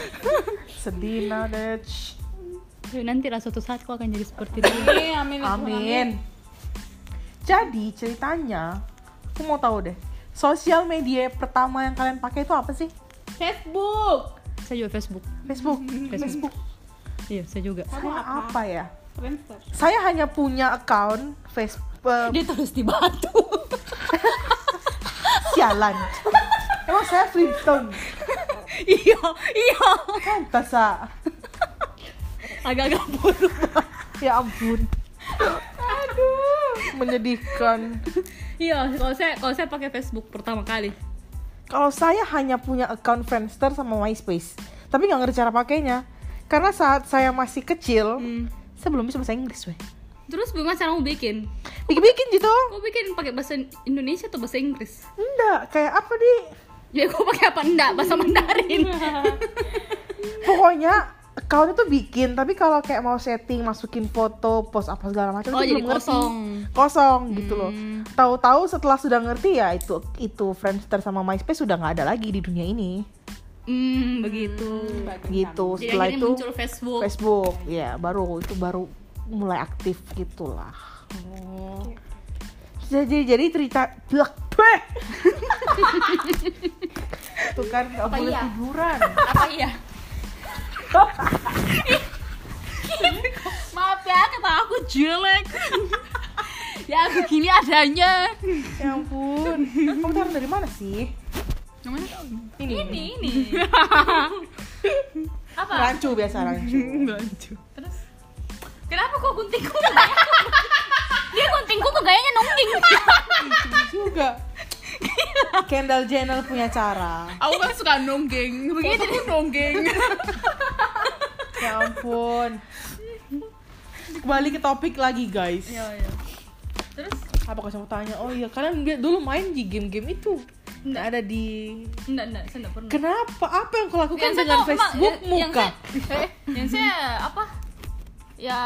sedih nah deh nanti lah suatu saat kau akan jadi seperti dia Amin, amin. Amin. Jadi ceritanya, aku mau tahu deh. Sosial media pertama yang kalian pakai itu apa sih? Facebook. saya juga Facebook Facebook. Facebook iya saya juga Kamu Saya apa? apa ya? Friendster. Saya hanya punya account Facebook. dia terus di batu sialan. Emang saya Flintstone. iya iya Pantas ah. agak-agak buruk Ya ampun. Aduh, menyedihkan. iya kalau saya kalau saya pakai Facebook pertama kali Kalau saya hanya punya account Friendster sama MySpace, tapi nggak ngerti cara pakainya. Karena saat saya masih kecil, Hmm. Saya belum bisa bahasa Inggris, weh. terus bagaimana cara mau bikin Bikin-bikin gitu. kau bikin pakai bahasa Indonesia atau bahasa Inggris Enggak, kayak apa di? ya kau pakai apa enggak bahasa Mandarin Pokoknya account itu bikin, tapi kalau kayak mau setting, masukin foto, post apa segala macam Oh, itu jadi belum ngerti. kosong. Kosong gitu loh. Hmm. Tahu-tahu setelah sudah ngerti ya itu itu Friendster sama MySpace sudah nggak ada lagi di dunia ini. Hmm begitu Gitu. jadi Setelah itu muncul Facebook Facebook, ya baru itu baru mulai aktif gitulah. oh. Jadi jadi cerita blak! Tuh kan nggak Apa boleh iya? tiduran. apa iya maaf ya kata aku jelek ya begini adanya Ya ampun. Kamu tahu dari mana sih? Ini. ini ini apa Rancu biasa rancu. terus kenapa kok guntingku dia guntingku kok gayanya nungging juga. Kendall Jenner punya cara. Aku kan suka nonggeng. Begitu aku nonggeng. Ya ampun. Kembali ke topik lagi guys. Iya, iya. Apa kau mau tanya? Oh iya, kalian dulu main di game-game itu? Nggak ada di. enggak enggak saya enggak pernah Kenapa? Apa yang kau lakukan Yang saya dengan tahu, Facebook yang muka? saya, eh, yang saya apa ya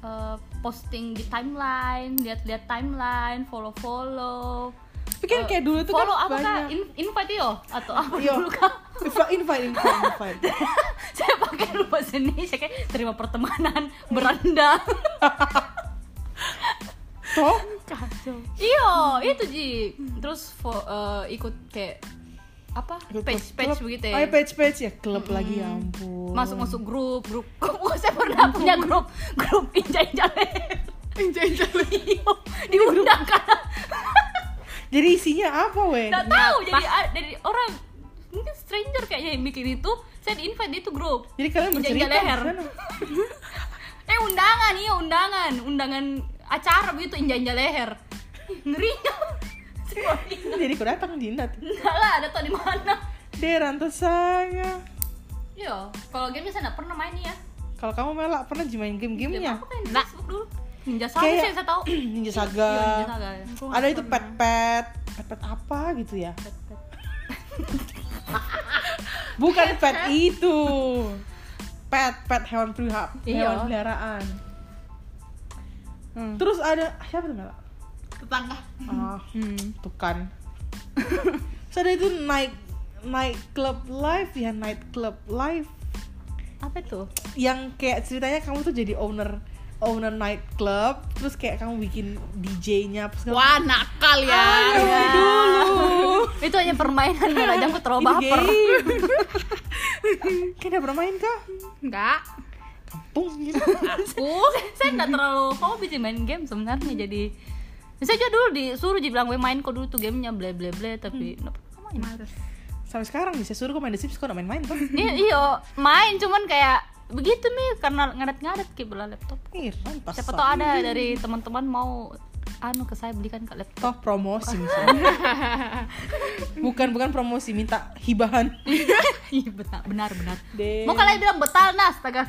eh, posting di timeline lihat-lihat timeline follow follow Tapi kan kayak dulu tuh follow kan apa banyak. In- invite yo atau apa Yo. dulu kah Invite, invite, invite, invite. saya pakai dulu bahasa Indonesia kayak terima pertemanan beranda Toh? iyo itu ji. Terus eh, ikut kayak apa? Page page begitu Oh, ya? Ya page page ya, klub lagi ya ampun. masuk masuk grup. Grup oh, saya pernah punya grup? Grup injak injak Injak-injak. Iyo, diundang kan? Jadi isinya apa, weh? nggak tahu jadi dari orang mungkin stranger kayaknya yang bikin itu saya di invite di itu grup. Jadi kalian bercerita leher. eh undangan iya undangan. Undangan acara begitu injak leher ngeri Jadi kau datang Jinda tuh. enggak lah ada tau di mana Deran tuh saya. Iya, kalau game saya nggak pernah main nih ya. Kalau kamu melak pernah main Game game-gamenya? apa kan di Facebook dulu? Ninja Saga Kayak- sih yang saya tahu. Ninja Saga. Iya, Ninja Saga. ya. Ada itu pet-pet, pet-pet apa gitu ya? Bukan pet itu. Pet, pet hewan pelihara, Iya. hewan peliharaan. Hmm. Terus ada siapa tuh Mela? Tetangga. Ah, Hmm. tuh kan. Terus ada itu night night club live ya night club live Apa tuh? yang kayak ceritanya kamu tuh jadi owner own a nightclub terus kayak kamu bikin DJ-nya Wah, nakal ya. Ya. dulu itu hanya permainan aja aku terlalu baper game. Kayak udah pernah main kah? Enggak. Kampung gitu. Aku saya nggak terlalu hobi sih main game sebenarnya jadi saya juga dulu disuruh dibilang "Weh, main kok dulu tuh gamenya ble ble ble tapi nggak pernah main. Sampai sekarang nih, saya suruh kau main The Sims, kau gak main-main tuh Iya, iya, main cuman kayak begitu nih karena ngadet-ngadet kayak bela laptop. Ih, Siapa tahu ada dari teman-teman mau anu ke saya belikan ke laptop. Toh promosi misalnya. Bukan, bukan promosi, minta hibahan Iya benar, benar, benar. Deh. Mau kalian bilang betal nas, astaga.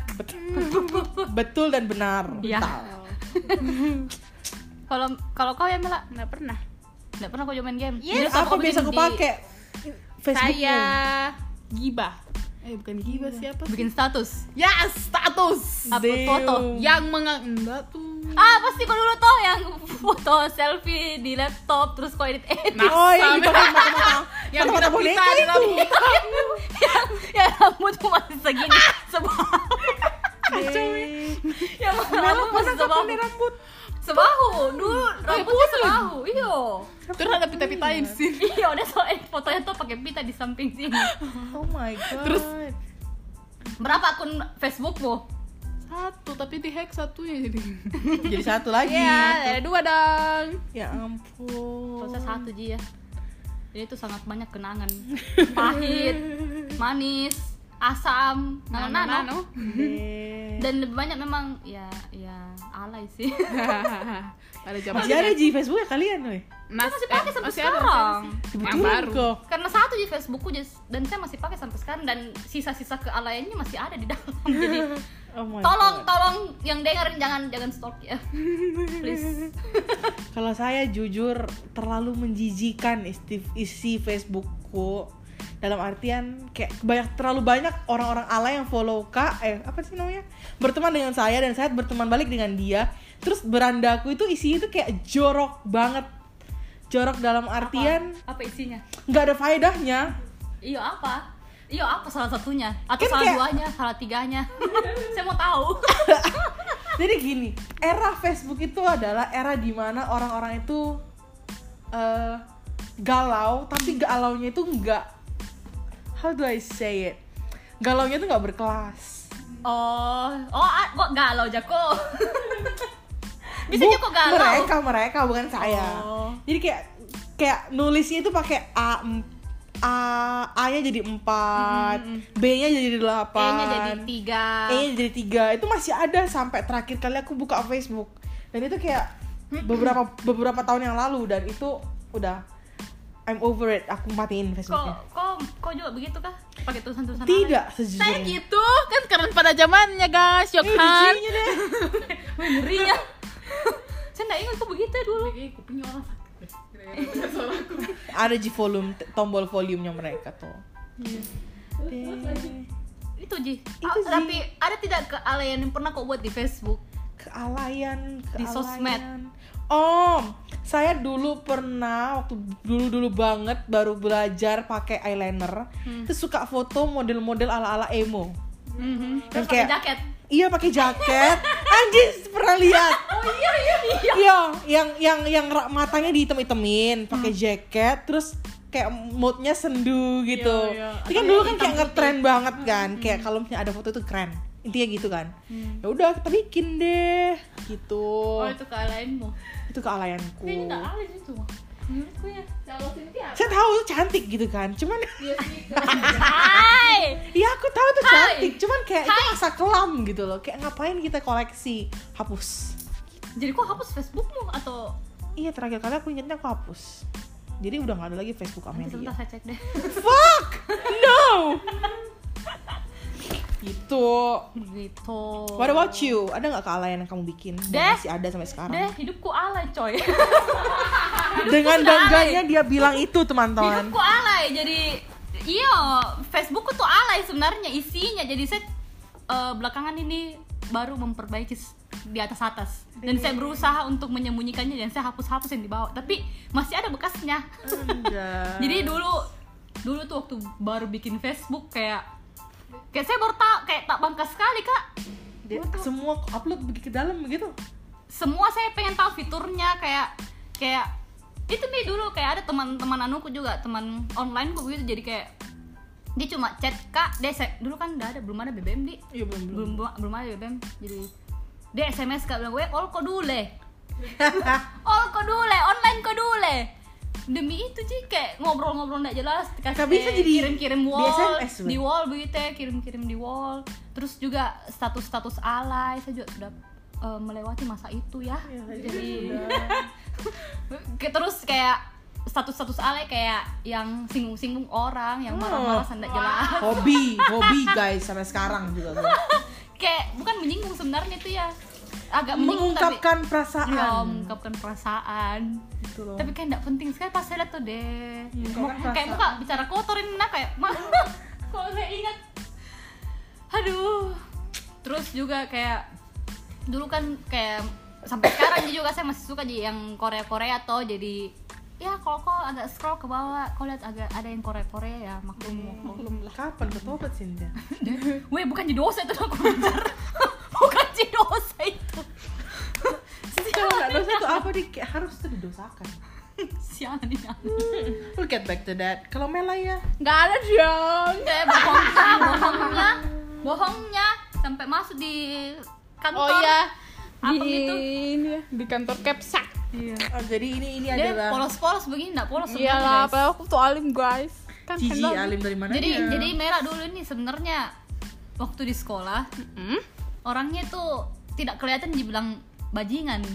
Betul dan benar. Betal. Kalau kalau kau ya Mela, nggak pernah. nggak pernah kau main game. Yes, Jadi hobi biasa kau di- pakai? Facebookmu Saya gibah. Eh bukan gibah siapa sih? Bikin status. Ya, status. Upload Damn. foto. Yang mengang enggak tuh. Ah pasti kau dulu tuh yang foto selfie di laptop terus kau edit edit. Nah, Oh, yang dipakai mata-mata yang Mata-mata kita boneka kita itu yang, yang rambut tuh masih segini. Deh. yang rambut masih sebahu. rambut Sebahu, dulu rambutnya sebahu. Iya. Terus ada pita-pitain sih. Iya, udah soalnya fotonya tuh pakai pita di samping sini. Oh my god Terus? Berapa akun Facebookmu? Satu, tapi di hack satunya jadi. Jadi satu lagi Iya, ada dua dong. Ya ampun Proses satu Ji ya. Jadi itu sangat banyak kenangan. Pahit, manis, asam. Nano. Deh. Dan lebih banyak memang ya ya alay sih. Pada zaman Masih ada di Facebook ya kalian weh? Mas, masih pakai eh, sampai masih sekarang. masih ada. Yang baru. kok Karena satu di Facebookku dan saya masih pakai sampai sekarang dan sisa-sisa kealayannya masih ada di dalam. Jadi Oh my tolong God. tolong yang dengerin jangan jangan stalk ya. Please. Kalau saya jujur terlalu menjijikan isi, isi Facebookku dalam artian kayak banyak terlalu banyak orang-orang alay yang follow kak eh apa sih namanya berteman dengan saya dan saya berteman balik dengan dia terus berandaku itu isinya itu kayak jorok banget jorok dalam artian apa, apa isinya? nggak ada faedahnya Iyo apa? Iyo apa salah satunya? Atau Kan salah kayak- duanya? Salah tiganya? Saya mau tahu. Jadi gini, era Facebook itu adalah era di mana orang-orang itu eh, galau, tapi galaunya itu enggak how do I say it? Galaunya itu nggak berkelas. Oh, oh, ah, kok galau Jako? Bisa Bu- kok galau. Mereka mereka bukan saya. Oh. Jadi kayak kayak nulisnya itu pakai A em- A A-nya jadi 4, B-nya jadi 8. E-nya jadi tiga. E-nya jadi tiga itu masih ada sampai terakhir kali aku buka Facebook dan itu kayak beberapa beberapa tahun yang lalu dan itu udah I'm over it aku matiin Facebooknya kok, kok juga begitu kah? Pakai tulisan-tulisan tidak Saya sejujurnya gitu kan karena pada zamannya guys, yuk Eh, kan. deh? Ngeri ya. Saya nggak ingat kok begitu dulu. Kayak kupingnya orang sakit ada di volume tombol volumenya mereka tuh Deh. Itu Ji. Itu, Ah, Ji. Tapi ada tidak kealayan yang pernah kok buat di Facebook? kealayan Di kealayan. sosmed. Oh saya dulu pernah waktu dulu dulu banget baru belajar pakai eyeliner Hmm. terus suka foto model-model ala-ala emo Terus pakai kayak- jaket. Iya pakai jaket. Anjir pernah lihat. Oh iya iya iya. Iya, yang yang yang matanya dihitam-hitamin, pakai jaket, terus kayak moodnya sendu gitu. Iya, iya. Itu kan dulu kan kayak ngetren banget kan, kayak kalau misalnya ada foto itu keren. Intinya gitu kan. Ya udah kita bikin deh, gitu. Oh itu kealayanmu. Itu kealayanku. Kayaknya nggak alay itu. Menurutku ya. Kalau Saya tahu itu cantik gitu kan, cuman Hai. Iya aku tahu itu Hai. cantik, cuman kayak itu masa kelam gitu loh. Kayak ngapain kita koleksi? Hapus. Jadi kok hapus Facebookmu atau Iya terakhir kali aku ingetnya aku hapus. Jadi udah gak ada lagi Facebook nanti sebentar Amelia. saya cek deh. Fuck, no. gitu. Gitu. What about you? Ada nggak kealayan yang kamu bikin? Deh. masih ada sampai sekarang. Deh, hidupku alay coy. Dengan bangganya dia bilang itu teman-teman. hidupku alay. Jadi iya, Facebookku tuh alay sebenarnya isinya. Jadi saya eh, belakangan ini baru memperbaiki di atas atas dan saya berusaha untuk menyembunyikannya dan saya hapus-hapus yang di bawah tapi masih ada bekasnya jadi dulu dulu tuh waktu baru bikin Facebook kayak kayak saya baru tak kayak tak bangga sekali kak. Dia semua upload begitu ke dalam begitu. semua saya pengen tahu fiturnya kayak kayak itu nih dulu kayak ada teman-teman anuku juga teman online kok gitu jadi kayak dia cuma chat kak dia dulu kan udah ada belum ada BBM di. Iya belum belum. belum belum ada BBM jadi dia SMS kak bilang gue all kok dule all kok dule online kok dule demi itu sih kayak ngobrol-ngobrol nggak jelas Nggak bisa jadi kirim-kirim di wall SMS, di wall begitu ya kirim-kirim di wall. Terus juga status-status alay saya juga sudah eh, melewati masa itu ya. Ya, jadi terus kayak status-status alay kayak yang singgung-singgung orang yang marah-marah sandak jelas. Hobi, hobi guys sampai sekarang juga. kayak bukan menyinggung sebenarnya itu ya. Agak Mengungkapkan tapi, perasaan. ya, mengungkapkan perasaan Gitu loh. tapi kayak nggak penting sekali pas saya lihat tuh deh Mau- kan kayak muka bicara kotorin nah kayak ma kalau saya ingat. Aduh. Terus juga kayak dulu kan kayak sampai sekarang juga saya masih suka jadi yang Korea Korea atau jadi ya kalau kau agak scroll ke bawah kau lihat agak ada yang Korea Korea ya maklum maklum. belum kapan ketobat Sinda? Weh bukan di dosa itu aku belajar. Bukan di dosa itu Kalau nggak dosa tuh apa di kayak harus tuh didosakan. Sialan ini aku. We'll get back to that. Kalau Mela ya, nggak ada dong Kayak bohongnya Bohongnya Bohongnya Sampai masuk di kantor oh iya Apa di gitu? ini ya, di kantor Kepsak Iya oh, jadi ini ini Dia adalah polos-polos begini Nggak polos sebenarnya, iyalah guys. padahal aku tuh alim guys kan Cici handal. alim dari mana Jadi jadi Mera dulu ini sebenarnya Waktu di sekolah Hmm? Orangnya tuh Tidak kelihatan dibilang bajingan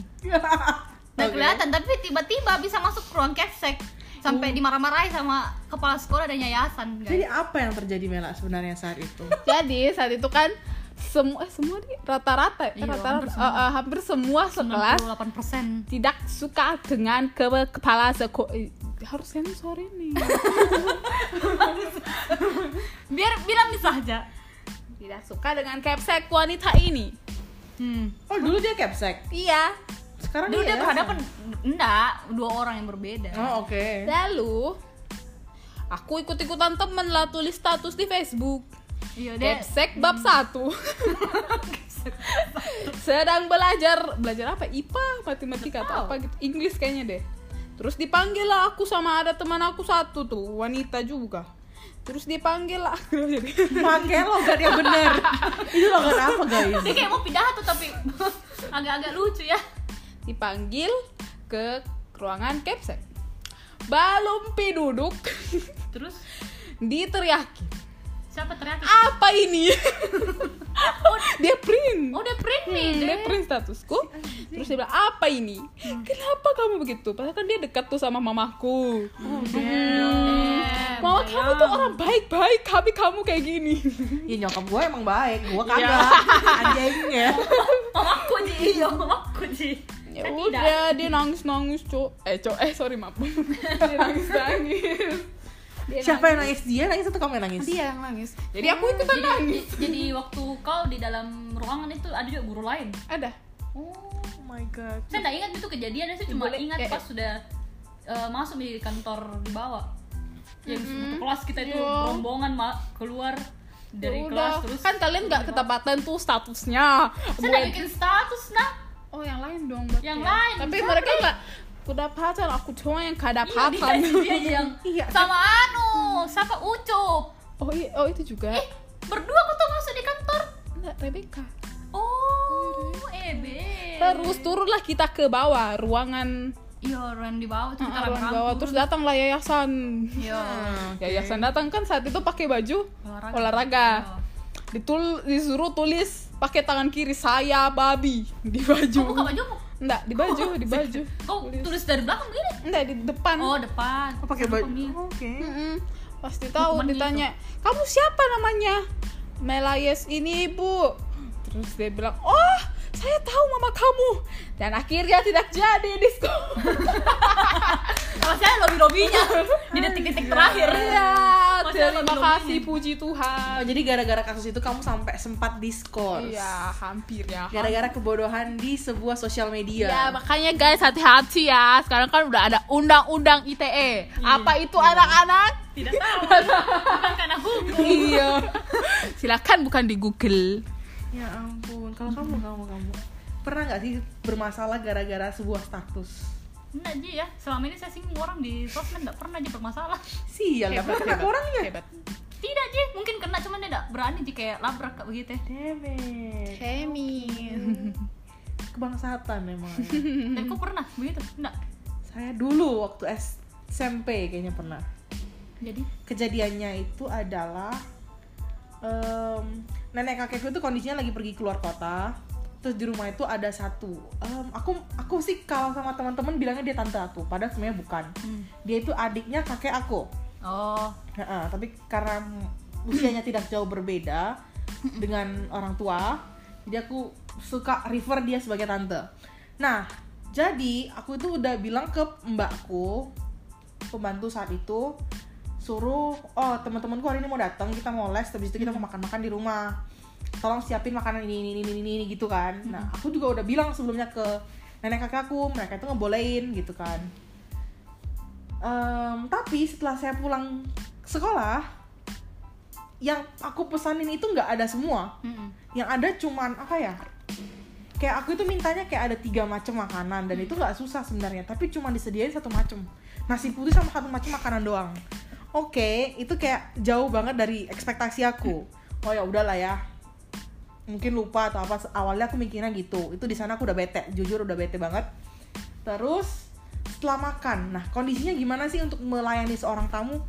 Nggak Oke. kelihatan Tapi tiba-tiba bisa masuk ke ruang kepsek Sampai dimarah-marahi sama kepala sekolah dan yayasan guys. Jadi apa yang terjadi Mela sebenarnya saat itu? jadi saat itu kan semua eh, semua di rata-rata Iya, rata-rata hampir eh, semua. eh, hampir semua sekelas 98% tidak suka dengan ke kepala sekolah harus sensor ini biar bilang bisa aja tidak suka dengan capsek wanita ini hmm. Oh dulu dia capsek. iya. Sekarang dulu dia ya? berhadapan enggak dua orang yang berbeda. Oh oke. lalu aku ikut-ikutan temen lah tulis status di Facebook. Iya dia capsek bab satu. Sedang belajar belajar apa? IPA matematika atau apa gitu. Inggris kayaknya deh. Terus dipanggil lah aku sama ada teman aku satu tuh wanita juga terus dipanggil lah. Pakai logat yang bener. Itu logat apa guys? dia kayak mau pidato tapi agak-agak lucu ya. Dipanggil ke ruangan capsek. Belum pi duduk terus? Diteriaki siapa teriak? Apa ini? Dia print. Oh dia print nih. Hmm, dia. print statusku. Terus dia bilang apa ini? Kenapa kamu begitu? Padahal kan dia dekat tuh sama mamaku. Eh, mama kamu tuh orang baik-baik tapi kamu kayak gini. Ya nyokap gue emang baik, gue kagak. Anjingnya. mamaku ji. Iya mamaku ji. Ya udah dia nangis nangis cok eh cok eh sorry maaf. Dia nangis nangis dia Siapa yang nangis? Dia nangis atau kamu yang nangis? dia yang nangis. Jadi aku ikutan jadi, nangis jadi waktu kau di dalam ruangan itu ada juga guru lain. Ada. Oh my god. saya nggak ingat itu kejadian saya cuma Boleh, ingat kayak- pas sudah eh, masuk di kantor di bawah. Yang satu kelas kita itu Iya. rombongan ma- keluar dari Ya kelas udah. terus kan kalian nggak ketepatan tuh statusnya. Saya nggak bikin status nah oh yang lain dong berarti Yang ya. lain, tapi mereka nggak kedapatan aku cuma yang iya kedapatan dia, dia yang Iya. sama anu siapa ucup. Oh iya. Oh itu juga. Eh berdua kok tuh masuk di kantor. Enggak Rebecca. Oh ebe terus turunlah kita ke bawah ruangan. Iya orang di bawah tuh kita Ah, ruangan rame-rame bawah. Terus datanglah yayasan. Iya. Yayasan datang kan saat itu pakai baju Olahraga. olahraga. Iya. Ditul disuruh tulis pakai tangan kiri saya babi. Di baju. Buka baju enggak di baju di baju. kau tulis dari belakang begini enggak di depan. Oh depan. Oh, pakai baju. Pemilih. Oke. Mm-mm. pasti tahu Hukuman ditanya kamu siapa namanya? Melayes ini ibu terus dia bilang oh saya tahu mama kamu. Dan akhirnya tidak jadi disco kalau saya lobby lobbynya di detik-detik terakhir. Ya Masih terima kasih puji Tuhan. Oh, jadi gara-gara kasus itu kamu sampai sempat diskors. iya hampir ya. Gara-gara kebodohan di sebuah sosial media. Ya makanya guys hati-hati ya. Sekarang kan udah ada undang-undang ITE Apa itu anak-anak? tidak tahu. Bukan karena hukum. Iya. Silakan bukan di Google. Ya ampun kalau kamu kamu kamu. Pernah nggak sih bermasalah gara-gara sebuah status? Enggak Ji ya, selama ini saya singgung orang di sosmed nggak pernah Ji bermasalah. Sial nggak pernah orangnya hebat Tidak Ji, mungkin kena cuman dia nggak berani Ji kayak labrak kayak begitu Damn it. Femi kebangsaan memang ya. Dan kok pernah begitu? Enggak saya dulu waktu SMP kayaknya pernah. Jadi? Kejadiannya itu adalah em, nenek kakekku itu kondisinya lagi pergi keluar kota. Terus di rumah itu ada satu em, aku aku sih kalau sama teman-teman bilangnya dia tante aku padahal sebenarnya bukan. Hmm. dia itu adiknya kakek aku. Oh. Heeh, tapi karena usianya tidak jauh berbeda dengan orang tua, jadi aku suka refer dia sebagai tante. Nah, jadi aku itu udah bilang ke mbakku, pembantu saat itu, suruh, oh teman-temanku hari ini mau datang, kita mau les, habis itu kita mau makan-makan di rumah. Tolong siapin makanan ini, ini, ini, ini, ini, gitu kan. Nah, aku juga udah bilang sebelumnya ke nenek kakakku, mereka itu ngebolehin gitu kan. Em, tapi setelah saya pulang sekolah yang aku pesanin itu nggak ada semua Mm-mm. yang ada cuman apa ya kayak aku itu mintanya kayak ada tiga macam makanan dan itu nggak susah sebenarnya tapi cuma disediain satu macam nasi putih sama satu macam makanan doang oke itu kayak jauh banget dari ekspektasi aku. Oh ya udahlah ya. Mungkin lupa atau apa awalnya aku mikirnya gitu. Itu di sana aku udah bete jujur udah bete banget. Terus setelah makan. Nah kondisinya gimana sih untuk melayani seorang tamu?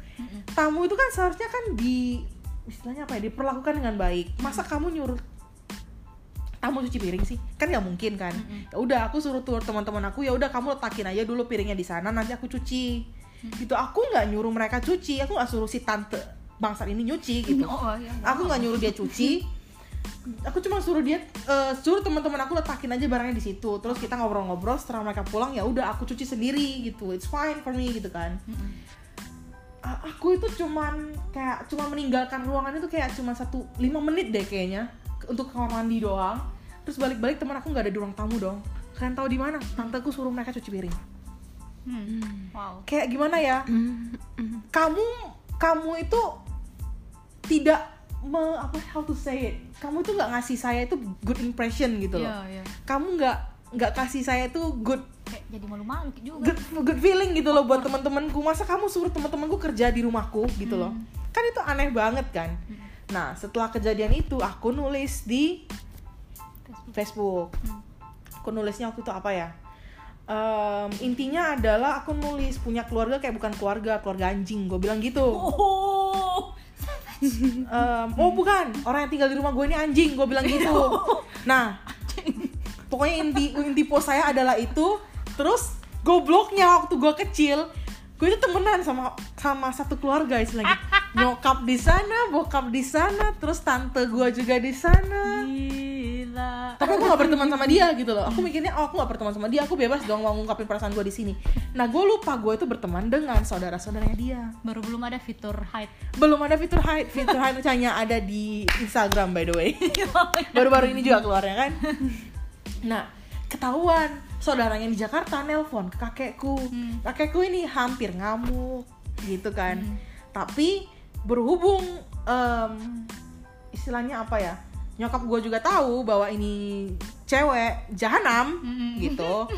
Tamu itu kan seharusnya kan di istilahnya apa ya diperlakukan dengan baik. Masa kamu nyuruh tamu cuci piring sih? Kan nggak mungkin kan. Ya udah aku suruh tur teman-teman aku ya udah kamu letakin aja dulu piringnya di sana nanti aku cuci gitu. Aku nggak nyuruh mereka cuci. Aku nggak suruh si tante bangsa ini nyuci gitu. Oh, iya. aku nggak nyuruh dia cuci. Aku cuma suruh dia eh, suruh teman-teman aku letakin aja barangnya di situ. Terus kita ngobrol-ngobrol. Setelah mereka pulang ya udah aku cuci sendiri gitu. It's fine for me gitu kan. A- aku itu cuman kayak cuma meninggalkan ruangan itu kayak cuma satu lima menit deh kayaknya. Untuk kamar mandi doang. Terus balik-balik teman aku nggak ada di ruang tamu dong. Kalian tahu di mana? Tanteku suruh mereka cuci piring Hmm. Wow. Kayak gimana ya? Kamu kamu itu tidak me, apa how to say it? Kamu tuh nggak ngasih saya itu good impression gitu loh. Iya, iya kamu nggak nggak kasih saya itu good Kayak jadi malu-malu juga. good, good feeling gitu loh buat teman-temanku masa kamu suruh teman-temanku kerja di rumahku gitu loh? Kan itu aneh banget kan? Nah setelah kejadian itu aku nulis di Facebook. Aku nulisnya waktu itu apa ya Em, intinya adalah aku nulis punya keluarga kayak bukan keluarga keluarga anjing gue bilang gitu. Oh. Em, oh bukan. Orang yang tinggal di rumah gue ini anjing gue bilang gitu. Nah pokoknya inti inti post saya adalah itu. Terus gobloknya waktu gue kecil gue itu temenan sama sama satu keluarga istilahnya. Nyokap di sana bokap di sana terus tante gue juga di sana Gila. Tapi aku gak berteman sama dia gitu loh. Aku mikirnya oh aku gak berteman sama dia aku bebas dong mau ngungkapin perasaan gue di sini. Nah gue lupa gue itu berteman dengan saudara saudaranya dia. Baru belum ada fitur hide. Belum ada fitur hide. Fitur hide hanya ada di Instagram by the way. Baru-baru ini juga keluarnya kan? Nah ketahuan saudaranya di Jakarta nelpon ke kakekku. Hmm. kakekku ini hampir ngamuk gitu kan. Tapi berhubung em, istilahnya apa ya nyokap gue juga tahu bahwa ini cewek jahanam Mm-mm. gitu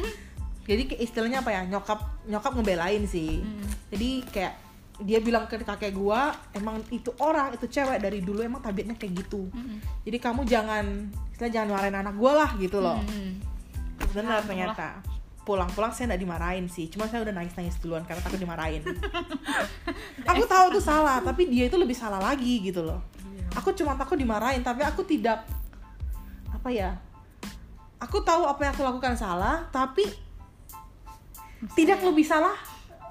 jadi istilahnya apa ya nyokap nyokap ngebelain sih Mm. jadi kayak dia bilang ke kakek gua emang itu orang itu cewek dari dulu emang tabiatnya kayak gitu Mm-mm. jadi kamu jangan istilah jangan marahin anak gua lah gitu loh Mm-mm. benar Ya, ternyata pulang-pulang saya nggak dimarahin sih cuma saya udah nangis-nangis duluan karena takut dimarahin aku tahu itu salah tapi dia itu lebih salah lagi gitu loh aku cuma takut dimarahin tapi aku tidak apa ya aku tahu apa yang aku lakukan salah tapi tidak lebih salah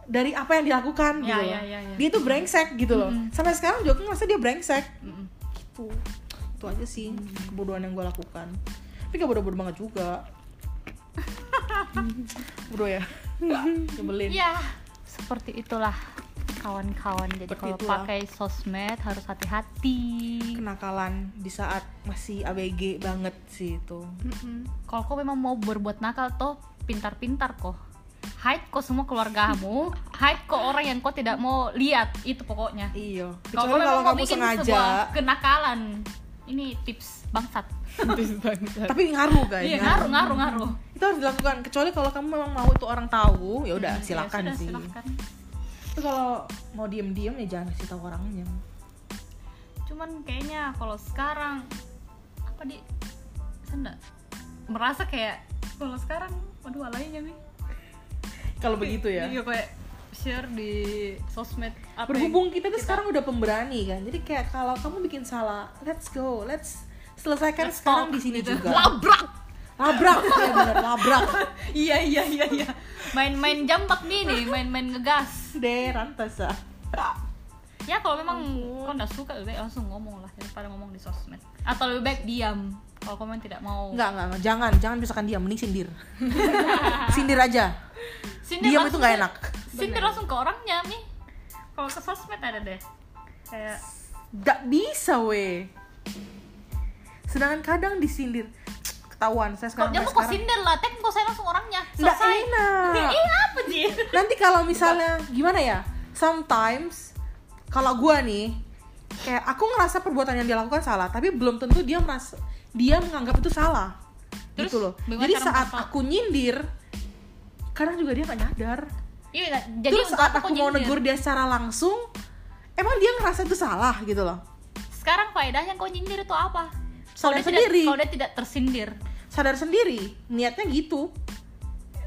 dari apa yang dilakukan Ya, gitu ya, ya, ya. dia tuh brengsek gitu loh. Mm-mm. sampai sekarang juga aku ngerasa dia brengsek. Mm-mm. gitu. Itu aja sih kebodohan yang gue lakukan. Tapi gak bodoh-bodoh banget juga. Bodoh ya? Nyebelin. Ya, seperti itulah kawan-kawan. Jadi Seperti kalau itulah. pakai sosmed harus hati-hati. kenakalan di saat masih ABG banget sih itu Kalau kau memang mau berbuat nakal toh pintar-pintar kok. Hide kok semua keluargamu, hide kok orang yang kau tidak mau lihat itu pokoknya. iya Kalau kecuali kalau mau kamu bikin sengaja sebuah kenakalan, ini tips bangsat tapi ngaruh guys iya ngaruh ngaruh ngaruh itu harus dilakukan kecuali kalau kamu memang mau itu orang tahu ya udah Hmm, silakan sih silakan. Tapi kalau mau diem diem ya jangan kasih tahu orangnya. Cuman kayaknya kalau sekarang apa di? Nggak? Merasa kayak kalau sekarang waduh alaynya nih? Kalau begitu ya. Iya kayak share di sosmed apa berhubung kita tuh sekarang udah pemberani kan jadi kayak kalau kamu bikin salah let's go let's selesaikan Let's sekarang di sini gitu. juga. Labrak labrak. Ya bener labrak. Iya iya iya iya. Main-main jambak nih nih main-main ngegas. Deh rantasa ya kalau memang kau nggak suka lebih baik langsung ngomong lah daripada ngomong di sosmed. Atau lebih baik diam kalau komen tidak mau. Enggak, enggak, enggak, jangan, jangan misalkan diam, mending sindir. Sindir aja, Sindir diam itu nggak enak. sindir langsung ke orangnya nih kalau ke sosmed ada deh. Kayak Gak bisa weh Sedangkan kadang disindir Ketahuan, saya sekarang mau kok sindir lah? Tek kok saya langsung orangnya. Nggak selesai. enak. Ih, apa sih? Nanti kalau misalnya, gimana ya? Sometimes, kalau gua nih Kayak aku ngerasa perbuatan yang dia lakukan salah Tapi belum tentu dia merasa Dia menganggap itu salah. Terus, Gitu loh. Jadi saat menghafal? aku nyindir Kadang juga dia gak nyadar. Iya jadi Terus saat apa aku mau nyindir? negur dia secara langsung Emang dia ngerasa itu salah gitu loh. Sekarang faedahnya kau nyindir itu apa Sadar kalau sendiri. tidak, kalau dia tidak tersindir. Sadar sendiri. Niatnya gitu.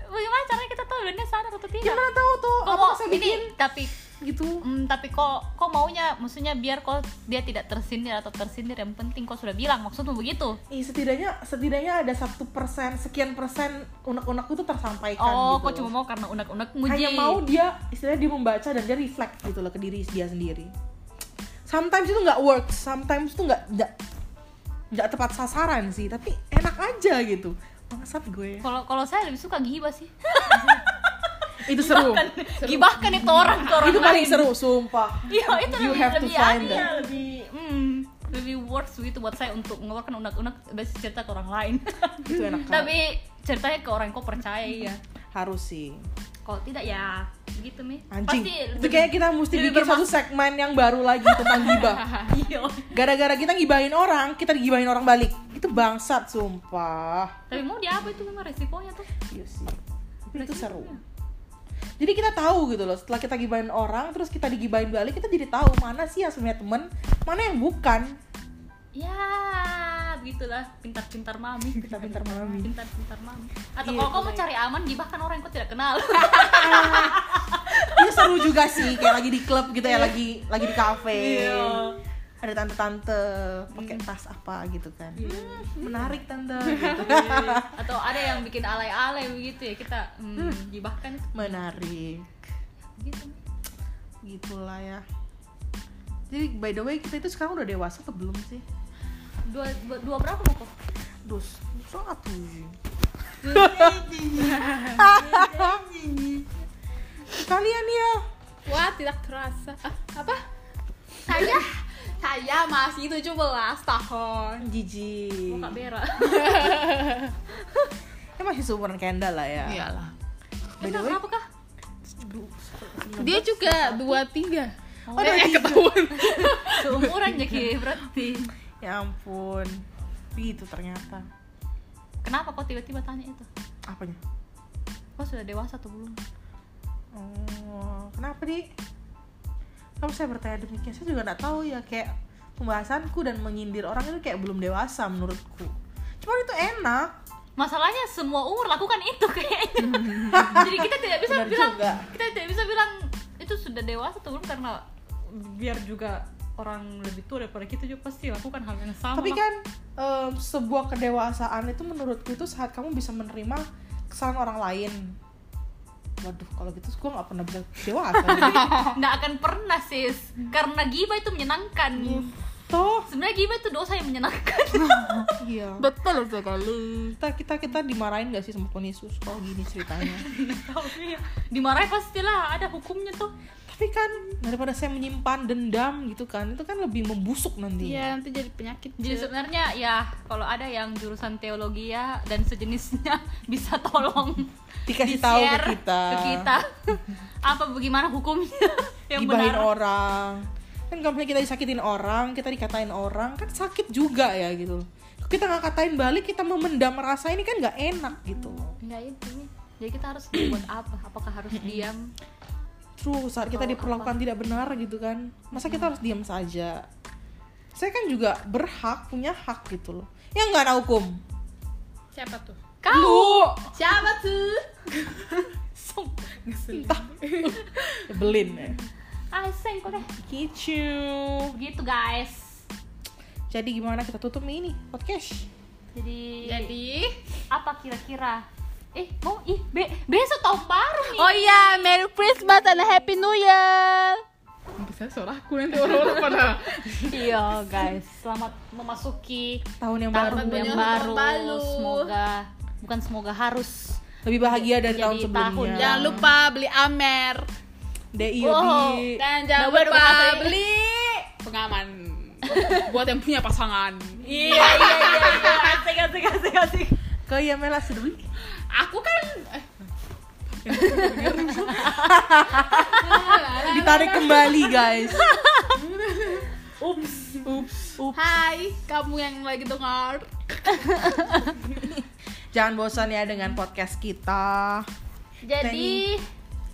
Bagaimana caranya kita tahu dan dia sadar atau tidak? Gimana tahu tuh kok Apa mau saya ini bikin? tapi gitu. Hmm, tapi kok kok maunya? Maksudnya biar kok dia tidak tersindir atau tersindir yang penting kok sudah bilang maksudmu begitu. Ih, setidaknya setidaknya ada satu persen sekian persen unek-unekku tuh tersampaikan oh gitu kok cuma mau karena unek-unek hanya muji mau dia istilahnya dia membaca dan dia reflect gitu loh ke diri dia sendiri. Sometimes itu nggak work sometimes itu nggak nggak tepat sasaran sih tapi enak aja gitu. Bangsat gue. Kalau kalau saya lebih suka gibah sih. Itu seru. Gibahkan. Itu orang ke orang itu paling lain. seru sumpah. Iya itu You lebih have to lebih find adil, that. lebih hmm, lebih works gitu buat saya untuk mengeluarkan unek-unek basi cerita ke orang lain. Itu enak kan tapi ceritanya ke orang yang kau percaya ya harus sih. Kalau tidak ya gitu mi. Anjing. Pasti itu kayak kita mesti bikin satu segmen yang baru lagi tentang gibah. Iya. Gara-gara kita gibahin orang kita digibahin orang balik. Itu bangsat sumpah. Tapi mau dia apa itu memang resikonya tuh. Iya sih. Tapi itu seru. Jadi kita tahu gitu loh setelah kita gibahin orang terus kita digibahin balik kita jadi tahu mana sih yang sebenarnya temen mana yang bukan ya begitulah. Pintar-pintar mami. Pintar-pintar mami. pintar-pintar mami. Atau Iya, kalau kau mau cari aman gibahkan orang yang kau tidak kenal. Itu seru juga sih. Kayak lagi di klub gitu ya lagi lagi di kafe. Iya. ada tante-tante pakai tas apa gitu kan. Hmm, menarik tante. Gitu. atau ada yang bikin alay-alay begitu ya kita hmm, gibahkan itu menarik. Gitu. Gitulah ya. Jadi by the way kita itu sekarang udah dewasa atau belum sih dua, dua, dua berapa mau kok dus satu kalian ya Wah, tidak terasa. Ah, apa? Saya saya masih 17 tahun. jijik muka berak ya masih seumuran Kendall lah ya Iyalah. Way- berapa kah Dia juga 23. Oh, eh, dua tiga. ketahuan. seumuran jadi berarti ya ampun. Begitu ternyata. Kenapa kok tiba-tiba tanya itu? Apanya? Kok sudah dewasa atau belum? Oh kenapa di kamu saya bertanya demikian saya juga nggak tahu ya. Kayak pembahasanku dan menyindir orang itu kayak belum dewasa menurutku. Cuma itu enak. Masalahnya semua umur lakukan itu kayaknya. Jadi kita tidak bisa Benar bilang juga. kita tidak bisa bilang itu sudah dewasa atau belum karena biar juga orang lebih tua daripada kita juga pasti lakukan hal yang sama. Tapi kan em, sebuah kedewasaan itu menurutku itu saat kamu bisa menerima kesalahan orang lain. Waduh kalau gitu gue nggak pernah bisa dewasa nggak akan pernah sis. Karena gibah itu menyenangkan. Toh sebenarnya gibah itu dosa yang menyenangkan. Iya. Betul sekali. kita kita kita dimarahin gak sih sama Tuhan Yesus kalau gini ceritanya? Tahu ya. dimarahin pastilah ada hukumnya tuh tapi kan daripada saya menyimpan dendam gitu kan itu kan lebih membusuk nanti. Iya, nanti jadi penyakit. jadi Cek. sebenarnya ya kalau ada yang jurusan teologi ya dan sejenisnya bisa tolong dikasih tahu ke kita. ke kita. Apa bagaimana hukumnya? Yang gibahin benar. orang. Kan kalau kita disakitin orang kita dikatain orang kan sakit juga ya gitu. Kita nggak katain balik kita memendam rasa ini kan nggak enak gitu. Nggak itu. Jadi kita harus buat apa? Apakah harus diam True, saat kita diperlakukan tidak benar gitu kan. Masa kita harus diam saja? Saya kan juga berhak punya hak gitu loh. Ya nggak ada hukum. Siapa tuh? kau! Siapa tuh? entah belin ya seng kok deh? Gitu. Begitu guys. Jadi gimana kita tutup ini podcast? Jadi Jadi? apa kira-kira eh mau? Ih be besok tahun baru nih. Oh iya, Merry Christmas and Happy New Year. Bisa suara aku nanti orang-orang pada. Iya guys. Selamat memasuki tahun yang tahun baru. yang Tahun baru. baru. semoga bukan semoga harus lebih bahagia dari tahun tahun sebelumnya. Jangan lupa beli Amer. DI. Yobi. dan jangan Nah, baru lupa masuk. beli pengaman. Buat yang punya pasangan. iya iya iya iya. Asik asik asik asik ke Yamela sudah beli Aku kan eh, ditarik kembali guys. Ups ups ups. Hai, kamu yang lagi dengar. jangan bosan ya dengan podcast kita. Jadi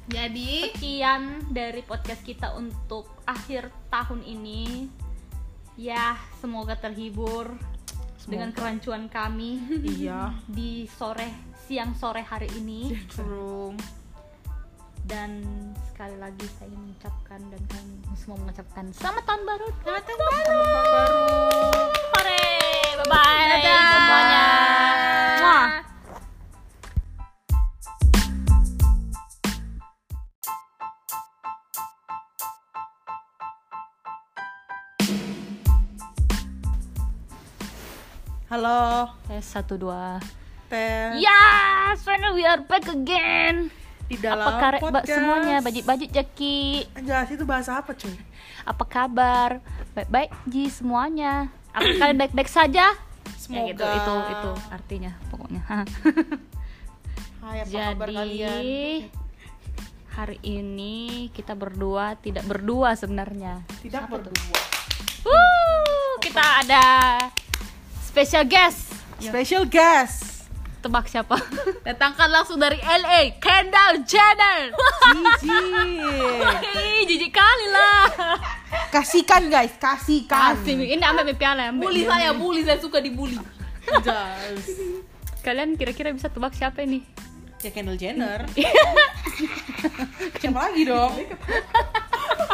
Jadi sekian dari podcast kita untuk akhir tahun ini. Ya semoga terhibur dengan kerancuan kami iya. di sore siang sore hari ini. True. Dan sekali lagi saya ingin mengucapkan dan kami semua mengucapkan selamat tahun baru. Selamat tahun baru. hore bye bye Dadah. semuanya. Muah. halo. Tes satu dua tes Yes, finally we are back again. di dalam Apa kabar podcast semuanya? Bajik-bajik Jaki. Anjas itu bahasa apa cuy Apa kabar? Baik-baik Ji semuanya. Apa kalian baik-baik saja? semoga Ya gitu, itu itu artinya pokoknya. Hai, apa kabar kalian Jadi hari ini kita berdua tidak berdua sebenarnya. tidak Siapa tuh? berdua Wuh, kita ada special guest. special guest Tebak siapa? datangkan langsung dari LA, Kendall Jenner. Jijik kali lah. kasihkan guys kasihkan Kasih, ini ambil piala, bully saya, bully saya suka dibully. Kalian kira-kira bisa tebak siapa ini? ya Kendall Jenner siapa lagi dong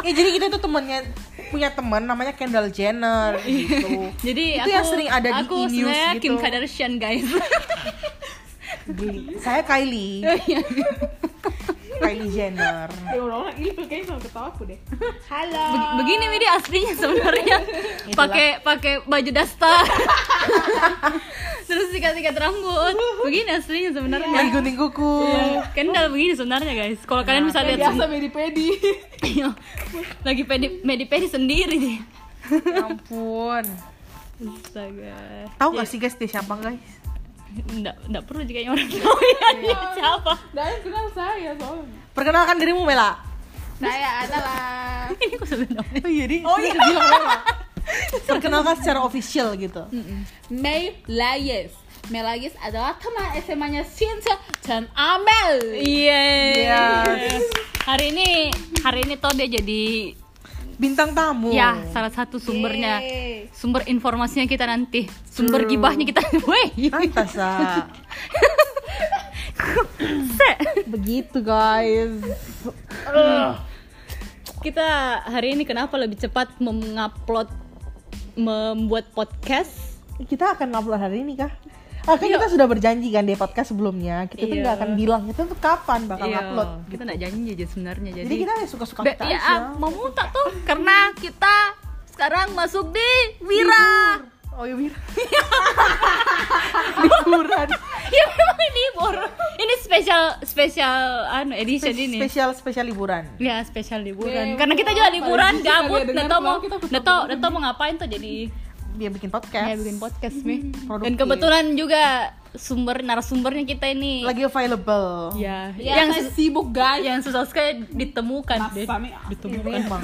ya jadi kita tuh temennya punya teman namanya Kendall Jenner gitu Jadi Itu aku, yang sering ada di aku e-news sebenarnya gitu. Kim Kardashian guys. Di- saya Kylie Kylie Jenner Ya orang ini kayaknya sama ketawa aku deh. Halo. Beg- Begini nih dia aslinya sebenarnya. Pakai pakai baju daster. Terus sikat-sikat rambut. Begini aslinya sebenarnya. lagi gunting kuku Kendal begini sebenarnya guys. Kalau kalian bisa lihat biasa sen- medi-pedi. Iya. lagi pedi medi-pedi sendiri nih. Ya ampun Astaga. tahu gak sih guys dia siapa guys Nggak, nggak perlu jika orang tahu ya dia siapa. Nggak ada yang kenal saya soalnya. perkenalkan dirimu Mela Saya adalah Ini kok sebenarnya. oh iya di oh iya bilang Mela perkenalkan secara official gitu May Layes. May Layes adalah teman SMA-nya Cynthia dan Amel. Iya. Yes. Hari ini hari ini toh dia jadi bintang tamu ya salah satu sumbernya. Yeay. Sumber informasinya kita nanti. Sumber True. gibahnya kita. Weh. pantas. Se. begitu guys Kita hari ini kenapa lebih cepat mengupload membuat podcast? kita akan upload hari ini kah Ah, kan kita sudah berjanji kan di podcast sebelumnya kita tuh Iya. nggak akan bilang itu tuh kapan bakal upload Kita nggak janji aja sebenarnya jadi. jadi kita ya suka-suka kita ya, aja mau muntah tuh karena kita sekarang masuk di Wira. oh iya Bir liburan ya memang ini libur. Ini spesial spesial anu edition ini. spesial spesial liburan Ya spesial liburan. Karena kita juga liburan, gabut, nggak tahu mau, nggak tahu mau ngapain tuh jadi dia bikin podcast. Kayak bikin podcast nih. Dan Produktif. kebetulan juga sumber narasumbernya kita ini. Lagi available. Ya, Ya, yang sus- sibuk guys. yang susah sekali ditemukan deh. Mas. Ini emang.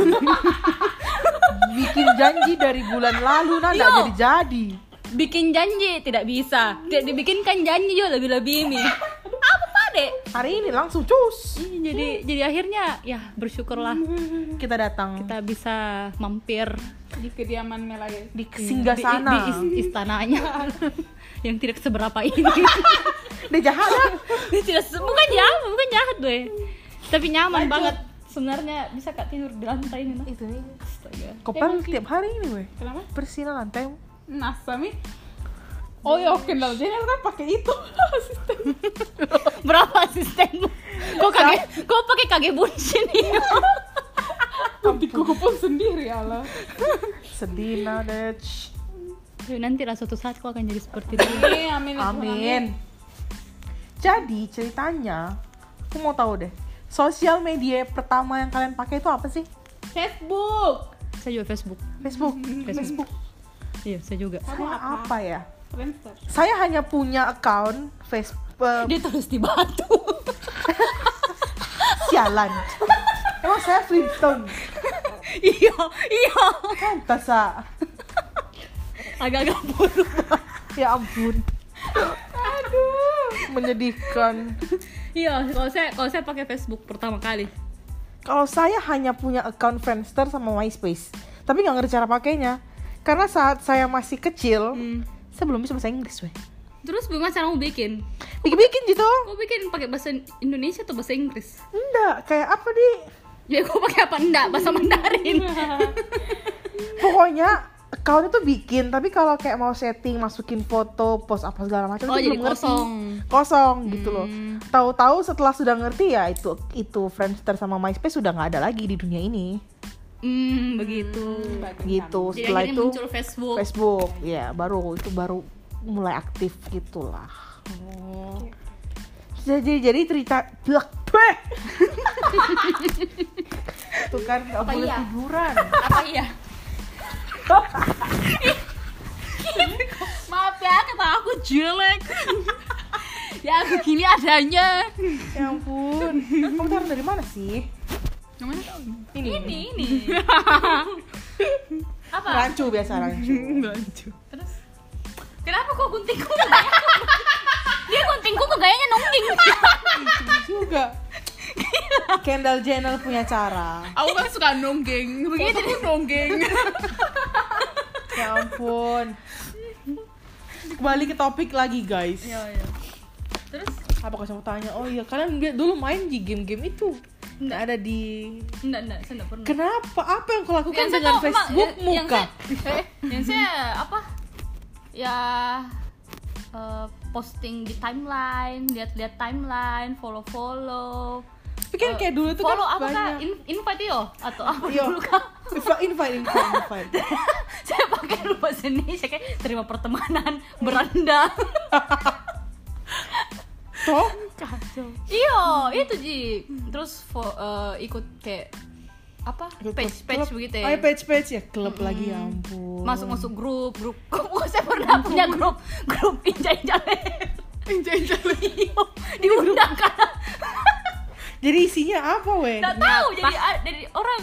Bikin janji dari bulan lalu nah nggak jadi jadi. Bikin janji tidak bisa. Tidak dibikinkan janji juga lebih lebih ini apa pak dek? Hari ini langsung cus. Jadi jadi akhirnya ya bersyukurlah. Kita datang. Kita bisa mampir di kediaman Mela guys di singgah di, sana. di is- istananya. Yang tidak seberapa ini. Dia jahat. Ah. Dia tidak se- bukan jahat bukan jahat gue. Tapi nyaman banget. Sebenarnya bisa kak tidur di lantai ini nah. itu nih. Kopel tiap hari ini weh kenapa? Bersih lantai. Nasami Oh ya oke lah, jadi kan pakai itu. Sistem. berapa asistenmu? Kok kage kok pakai kage bunshin nih Tapi kuku pun sendiri Allah. sedih nah deh nanti lah suatu saat kau akan jadi seperti itu Amin, amin. ya Amin. Jadi ceritanya, aku mau tahu deh. Sosial media pertama yang kalian pakai itu apa sih? Facebook. saya juga Facebook Facebook. Facebook iya saya juga Saya apa ya? Friendster. Saya hanya punya account Facebook. dia terus di batu sialan. Emang saya Flintstone. iya iya Pantas ah. agak-agak buruk Ya ampun. Aduh, menyedihkan. iya kalau saya kalau saya pakai Facebook pertama kali Kalau saya hanya punya account Friendster sama MySpace, tapi nggak ngerti cara pakainya. Karena saat saya masih kecil, Hmm. saya belum bisa bahasa Inggris, weh. terus bagaimana cara mau bikin Bikin-bikin gitu. kau bikin pakai bahasa Indonesia atau bahasa Inggris Enggak, kayak apa di? Ya kau pakai apa enggak bahasa Mandarin Pokoknya account itu bikin, tapi kalau kayak mau setting, masukin foto, post apa segala macam Oh, itu jadi belum ngerti. kosong. Kosong gitu loh. Hmm. Tahu-tahu setelah sudah ngerti ya itu itu Friendster sama MySpace sudah nggak ada lagi di dunia ini. hmm begitu Gitu. jadi Setelah itu muncul Facebook Facebook, ya baru itu baru mulai aktif gitulah. oh. Jadi jadi cerita Beh! Tuh kan nggak Apa boleh iya? tiduran. apa iya maaf ya kata aku jelek ya begini adanya Ya ampun. Kamu taruh dari mana sih? Ini. ini ini apa Rancu biasa rancu. terus kenapa kok guntingku dia guntingku kok gayanya nungging juga. Kendall Jenner punya cara. Aku kan suka nonggeng. Begitu nonggeng. Ya ampun. Kembali ke topik lagi guys. iya iya terus Apa kau mau tanya? Oh iya, kalian dulu main di game-game itu? Nggak ada di. enggak enggak saya enggak pernah Kenapa? Apa yang kau lakukan Yang dengan tahu, Facebook Mak, yang muka? saya, eh, yang saya apa ya eh, posting di timeline lihat-lihat timeline follow follow Tapi kan kayak dulu tuh follow kan apa kah banyak. In- invite yo atau apa Yo. dulu kah Invite, invite, invite, invite. saya pakai lupa Indonesia kayak terima pertemanan beranda. Toh? iyo itu ji. Terus eh, ikut kayak apa? Page page begitu Oh, ya? Ya page page. Ya klub lagi ya ampun. masuk masuk grup. Grup oh, saya pernah punya grup grup injak injak Injak-injak. Iyo, diundang kan Jadi isinya apa weh? nggak tahu jadi a- dari orang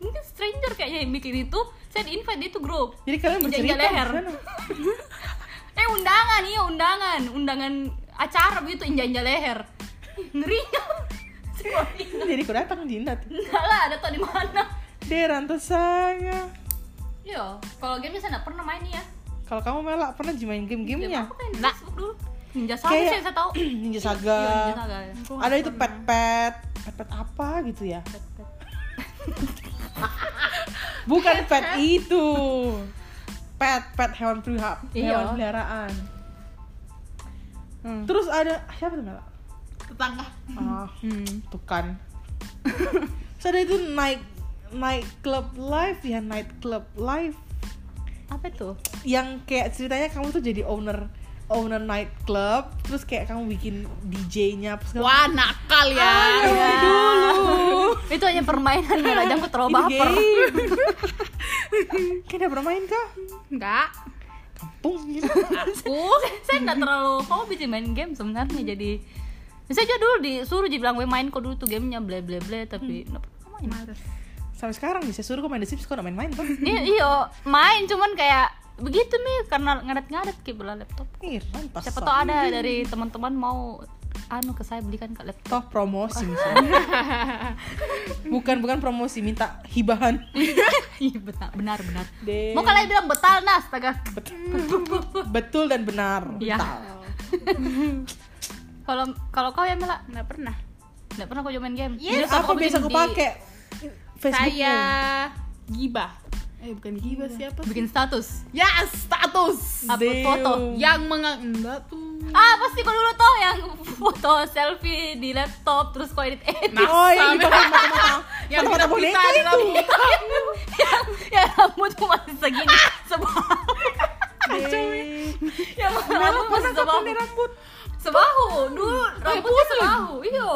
mungkin stranger kayaknya yang bikin itu saya di invite di itu grup Jadi kalian bercerita leher. eh undangan iya undangan undangan acara begitu injak leher ngeri Jadi kau datang tuh. enggak lah ada tau di mana Deran saya. Iya, kalau game saya nggak pernah main nih ya. Kalau kamu melak pernah main Game game-gamenya? apa main di Facebook dulu? Ninja Saga Kayak- sih saya tahu. Ninja Saga. Iya, Ninja Saga. Ada itu pet pet, pet pet apa gitu ya? Bukan pet itu. Pet pet hewan pelihara, Iya. hewan peliharaan. Hmm. Terus ada siapa tuh melak? Tetangga. Ah, Hmm. tuh kan. Terus ada itu night night club live ya night club live Apa itu? yang kayak ceritanya kamu tuh jadi owner owner night club terus kayak kamu bikin DJ-nya Wah, nakal ya. Ya. dulu itu hanya permainan ya, aja aku terlalu baper. game. Kayak udah pernah main kah? Enggak. Kampung Aku saya nggak terlalu hobi sih main game sebenarnya jadi saya juga dulu disuruh dibilang "Weh, main kok dulu tuh gamenya ble ble ble tapi nggak pernah main. Sampai sekarang saya suruh kau main The Sims nggak main-main tuh Iya, iyo main cuman kayak begitu nih karena ngadet-ngadet kayak bela laptop. Ih, rantas Siapa tahu ada dari teman-teman mau anu ke saya belikan ke laptop. toh promosi misalnya. bukan bukan promosi minta hibahan Iya benar benar benar. Deh. Mau kalian bilang betal nah astaga. betul dan benar Iya. Betal. Kalau kalau kau ya Mela nggak pernah nggak pernah kau main game. Yes, apa kau biasa aku di- pakai Facebookmu saya gibah eh bukan gibah siapa sih Bikin status. ya status Upload Damn. foto. yang mengang enggak tuh Ah pasti kau dulu tuh yang foto selfie di laptop terus kau edit edit. Nah, oh yang sampai- dipakai mata-mata yang kita boneka itu yang, yang rambutmu masih segini. Deh. yang rambut masih pakai rambut Sebahu, dulu rambutnya sebahu. Iya.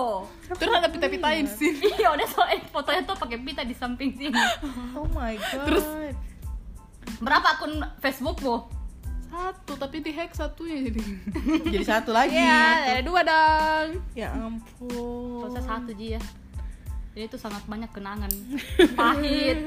terus ada pita-pitain sih Iya, udah soalnya fotonya tuh pakai pita di samping sini. oh my god Terus? Berapa akun Facebookmu? satu tapi di hack satunya jadi jadi satu lagi iya ada dua dong ya ampun Proses satu Ji ya. Jadi itu sangat banyak kenangan. Pahit,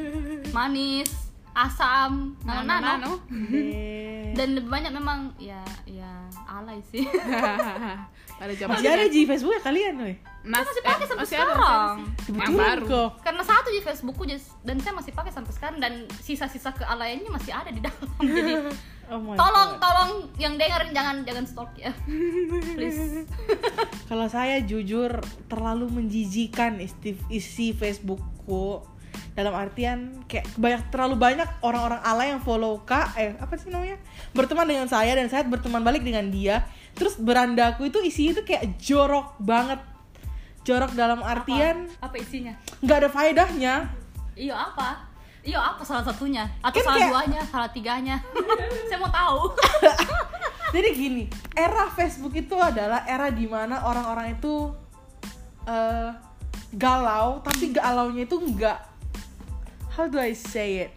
manis, asam, nano Deh. Dan lebih banyak memang ya ya alay sih. pada zaman masih ada di Facebook ya kalian weh Mas, masih pakai eh, sampai masih sekarang. masih ada yang baru kok Karena satu di Facebookku dan saya masih pakai sampai sekarang dan sisa-sisa kealayannya masih ada di dalam. Jadi oh my tolong God. tolong yang dengerin jangan jangan stalk ya. Please. Kalau saya jujur terlalu menjijikan isi, isi Facebookku dalam artian kayak banyak terlalu banyak orang-orang alay yang follow kak eh apa sih namanya berteman dengan saya dan saya berteman balik dengan dia terus berandaku itu isinya itu kayak jorok banget jorok dalam artian apa isinya? nggak ada faedahnya Iya apa? Iya apa salah satunya? Atau Kan salah kayak- duanya? Salah tiganya? Saya mau tahu. Jadi gini, era Facebook itu adalah era di mana orang-orang itu eh, galau, tapi galaunya itu enggak how do I say it?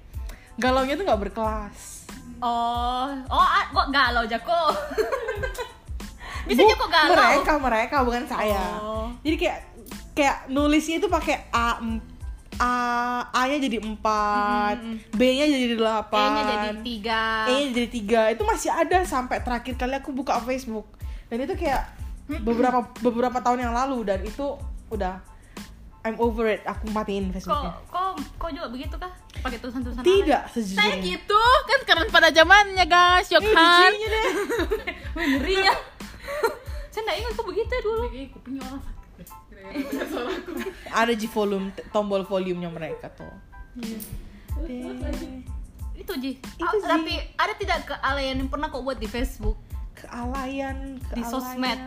Galaunya itu nggak berkelas. Oh, oh, ah, kok galau Jako? Bisa Bu- kok galau. Mereka mereka bukan saya. Oh. Jadi kayak kayak nulisnya itu pakai a a a-nya jadi empat, b-nya jadi delapan, E-nya jadi tiga. E-nya jadi tiga itu masih ada sampai terakhir kali aku buka Facebook dan itu kayak beberapa beberapa tahun yang lalu dan itu udah I'm over it aku matiin Kok, Facebooknya kok, kok juga begitu kah? Pakai tulisan-tulisan tidak saya sejujurnya gitu kan karena pada zamannya guys yuk Eh, kan deh ngeri ya. Saya nggak ingat kok begitu dulu. Eh, kupingnya orang sakit ada di volume tombol volumenya mereka tuh Iya. Itu Ji. Itu, Ah, Ji. Tapi ada tidak kealayan yang pernah kok buat di Facebook? kealayan, kealayan Di sosmed.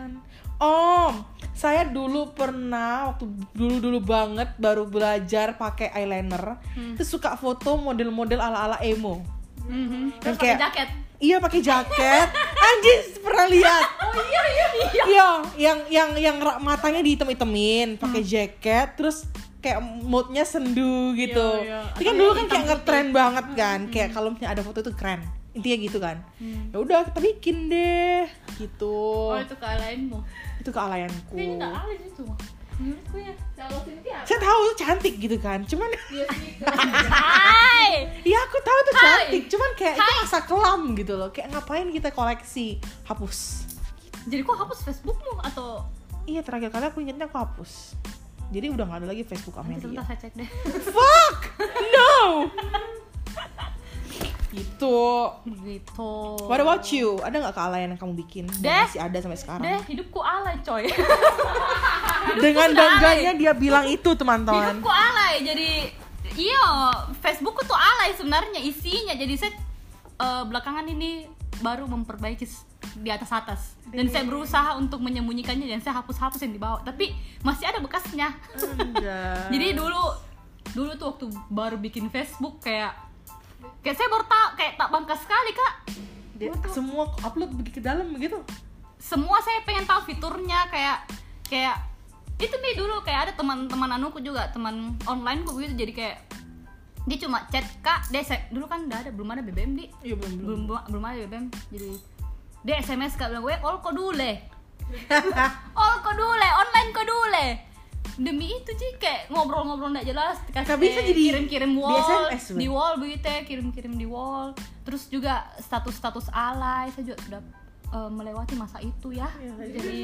Oh, saya dulu pernah waktu dulu-dulu banget baru belajar pakai eyeliner, Hmm. terus suka foto model-model ala-ala emo. Terus Yang pakai kayak- jaket. Iya pakai jaket. Anjir, pernah lihat? Oh iya iya iya. Iya, yang yang yang matanya dihitam-hitamin, pakai jaket, terus kayak moodnya sendu gitu. Iya, iya. Itu kan dulu kan kayak ngetren banget kan, kayak kalau misalnya ada foto itu keren. Intinya gitu kan. Ya udah, kita bikin deh. Gitu. Oh itu kealayanmu. Itu kealayanku. Kayaknya nggak alay itu. Menurutku ya. Kalau Cynthia Saya tahu itu cantik gitu kan. Cuman sih Hai. Iya aku tahu itu Hai. cantik, cuman kayak itu Hai. masa kelam gitu loh. Kayak ngapain kita koleksi? Hapus. Jadi kok hapus Facebookmu atau Iya terakhir kali aku ingetnya aku hapus. Jadi udah gak ada lagi Facebook nanti sebentar Amelia. saya cek deh. Fuck, no. gitu. Begitu. What about you? Ada nggak kealayan yang kamu bikin? Deh. Masih ada sampai sekarang. Deh, hidupku alay coy. Dengan bangganya dia bilang itu teman-teman. hidupku alay. Jadi iya, Facebookku tuh alay sebenarnya isinya. Jadi saya eh, belakangan ini baru memperbaiki di atas atas dan saya berusaha untuk menyembunyikannya dan saya hapus-hapus yang di bawah tapi masih ada bekasnya jadi dulu dulu tuh waktu baru bikin Facebook kayak kayak saya baru tak kayak tak bangga sekali kak. Dia semua upload begitu ke dalam begitu. semua saya pengen tahu fiturnya kayak kayak itu nih dulu kayak ada teman-teman anuku juga teman online kok begitu jadi kayak dia cuma chat kak dia dulu kan udah ada belum ada BBM di Iya belum belum. belum belum ada BBM jadi dia SMS kak bilang gue all dulu all dulu online dulu demi itu sih kayak ngobrol-ngobrol nggak jelas Nggak bisa jadi kirim-kirim di wall SMS, di wall begitu ya kirim-kirim di wall. Terus juga status-status alay saya juga sudah eh, melewati masa itu ya, Ya, jadi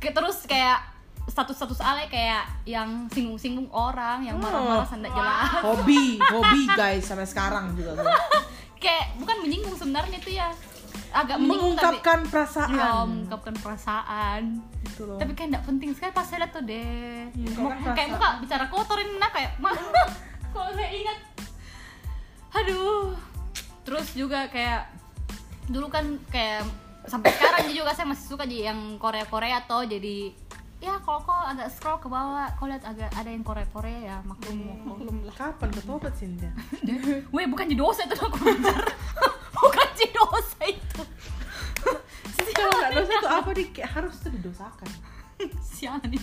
terus kayak status-status alay kayak yang singgung-singgung orang yang marah-marah Oh. sandak jelas. Hobi hobi guys sampai sekarang juga kayak bukan menyinggung sebenarnya itu ya agak menyinggung tapi mengungkapkan ya, perasaan mengungkapkan perasaan. Gitu loh. Tapi kayak nggak penting sekali pas saya lihat tuh deh Iya, karena kayak perasaan. muka bicara kotorin nah kayak mah kalau saya ingat. Aduh. Terus juga kayak dulu kan kayak sampai sekarang juga saya masih suka jadi yang Korea Korea atau jadi ya kalau kau agak scroll ke bawah kau lihat agak ada yang Korea Korea ya maklum maklum kapan ketobat Cynthia Weh bukan di dosa itu aku dosa itu. Kalau nggak dosa tuh apa di kayak harus tuh didosakan. Sialan ini.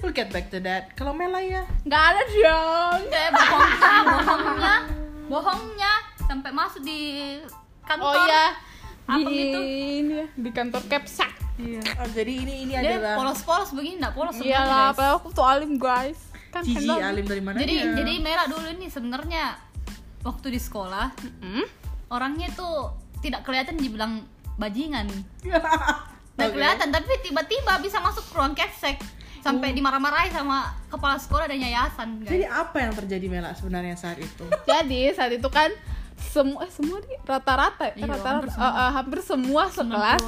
We'll get back to that. Kalau Mela ya? Nggak ada dong. Kayak bohongnya bohongnya. Bohongnya. Sampai masuk di kantor. Oh iya. Apa di gitu? ini ya, di kantor Kepsak iya. Oh, jadi ini ini dia adalah polos-polos begini nggak polos sebenarnya, iyalah guys. padahal aku tuh alim guys. Kan Cici alim dari mana jadi jadi merah dulu ini sebenarnya waktu di sekolah Hmm? orangnya tuh tidak kelihatan dibilang bajingan. Nggak Oke. kelihatan tapi tiba-tiba bisa masuk ke ruang kepsek sampai dimarah-marahi sama kepala sekolah dan yayasan guys. jadi apa yang terjadi Mela sebenarnya saat itu? Jadi saat itu kan semua eh, semua di rata-rata ya, Iya, rata-rata hampir eh, semua. eh, hampir semua sekelas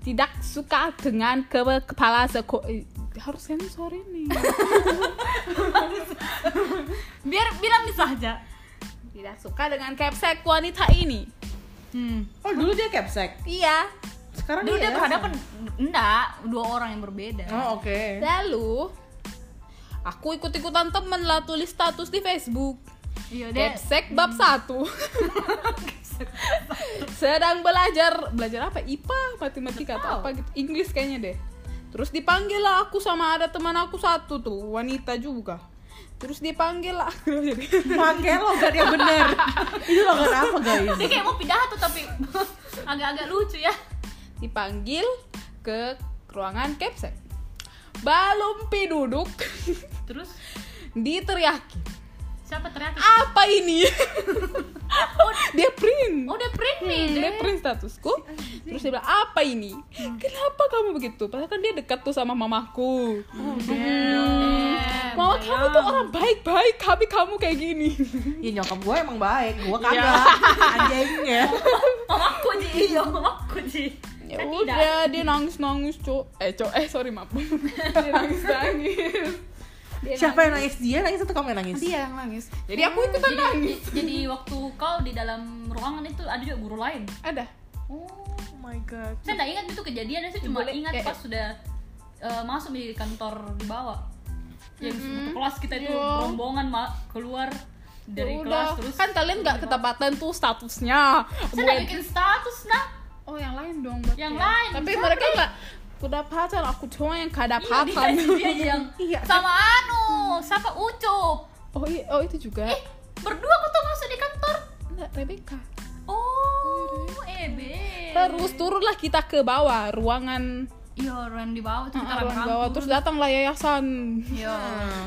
98% tidak suka dengan ke kepala sekolah harus sensor ini. Biar bilang bisa aja. Tidak suka dengan capsek wanita ini hmm. oh dulu dia capsek? Iya. Sekarang dulu dia ya? berhadapan enggak dua orang yang berbeda. Oh oke. Lalu aku ikut-ikutan temen lah tulis status di Facebook. Iya dia capsek bab satu. Sedang belajar. Belajar apa? IPA matematika atau apa gitu. Inggris kayaknya deh. Terus dipanggil lah aku sama ada teman aku satu tuh. Wanita juga terus dipanggil lah. Pakai logat yang bener itu logat apa guys? Dia kayak mau pidato tapi agak-agak lucu ya. Dipanggil ke ruangan capsek. Belum pi duduk. Terus? Diteriaki siapa teriak apa ini? Dia print. Oh dia print nih Hmm, dia print statusku. Terus dia bilang apa ini? Kenapa kamu begitu? Padahal kan dia dekat tuh sama mamaku. Eh, mama kamu tuh orang baik-baik tapi kamu kayak gini. Ya nyokap gue emang baik gue kagak. Anjingnya mamaku ji. Iya mamaku ji. Ya udah dia nangis nangis cok eh cok eh sorry maaf. Dia nangis nangis dia siapa yang nangis. dia nangis atau kamu yang nangis? Dia yang nangis. Jadi aku ikutan jadi, nangis jadi waktu kau di dalam ruangan itu ada juga guru lain. Ada. Oh my god. Saya nggak ingat itu kejadian saya cuma Boleh, ingat kayak- pas sudah eh, masuk di kantor di bawah. Yang satu kelas kita itu Iya. rombongan ma- keluar dari Ya kelas udah terus kan kalian nggak ketepatan tuh statusnya. Saya Buat- nggak bikin status nah oh yang lain dong berarti Yang ya. lain, tapi mereka nggak kedapatan aku cuma yang iya, kedapatan dia, dia yang Iya. sama anu siapa ucup. Oh iya. Oh itu juga. Eh berdua kok tuh masuk di kantor. Enggak Rebecca. Oh ebe. Terus turunlah kita ke bawah ruangan. Iya orang di bawah tuh kita Ah, ruangan rame-rame bawah. Terus datanglah yayasan. Iya.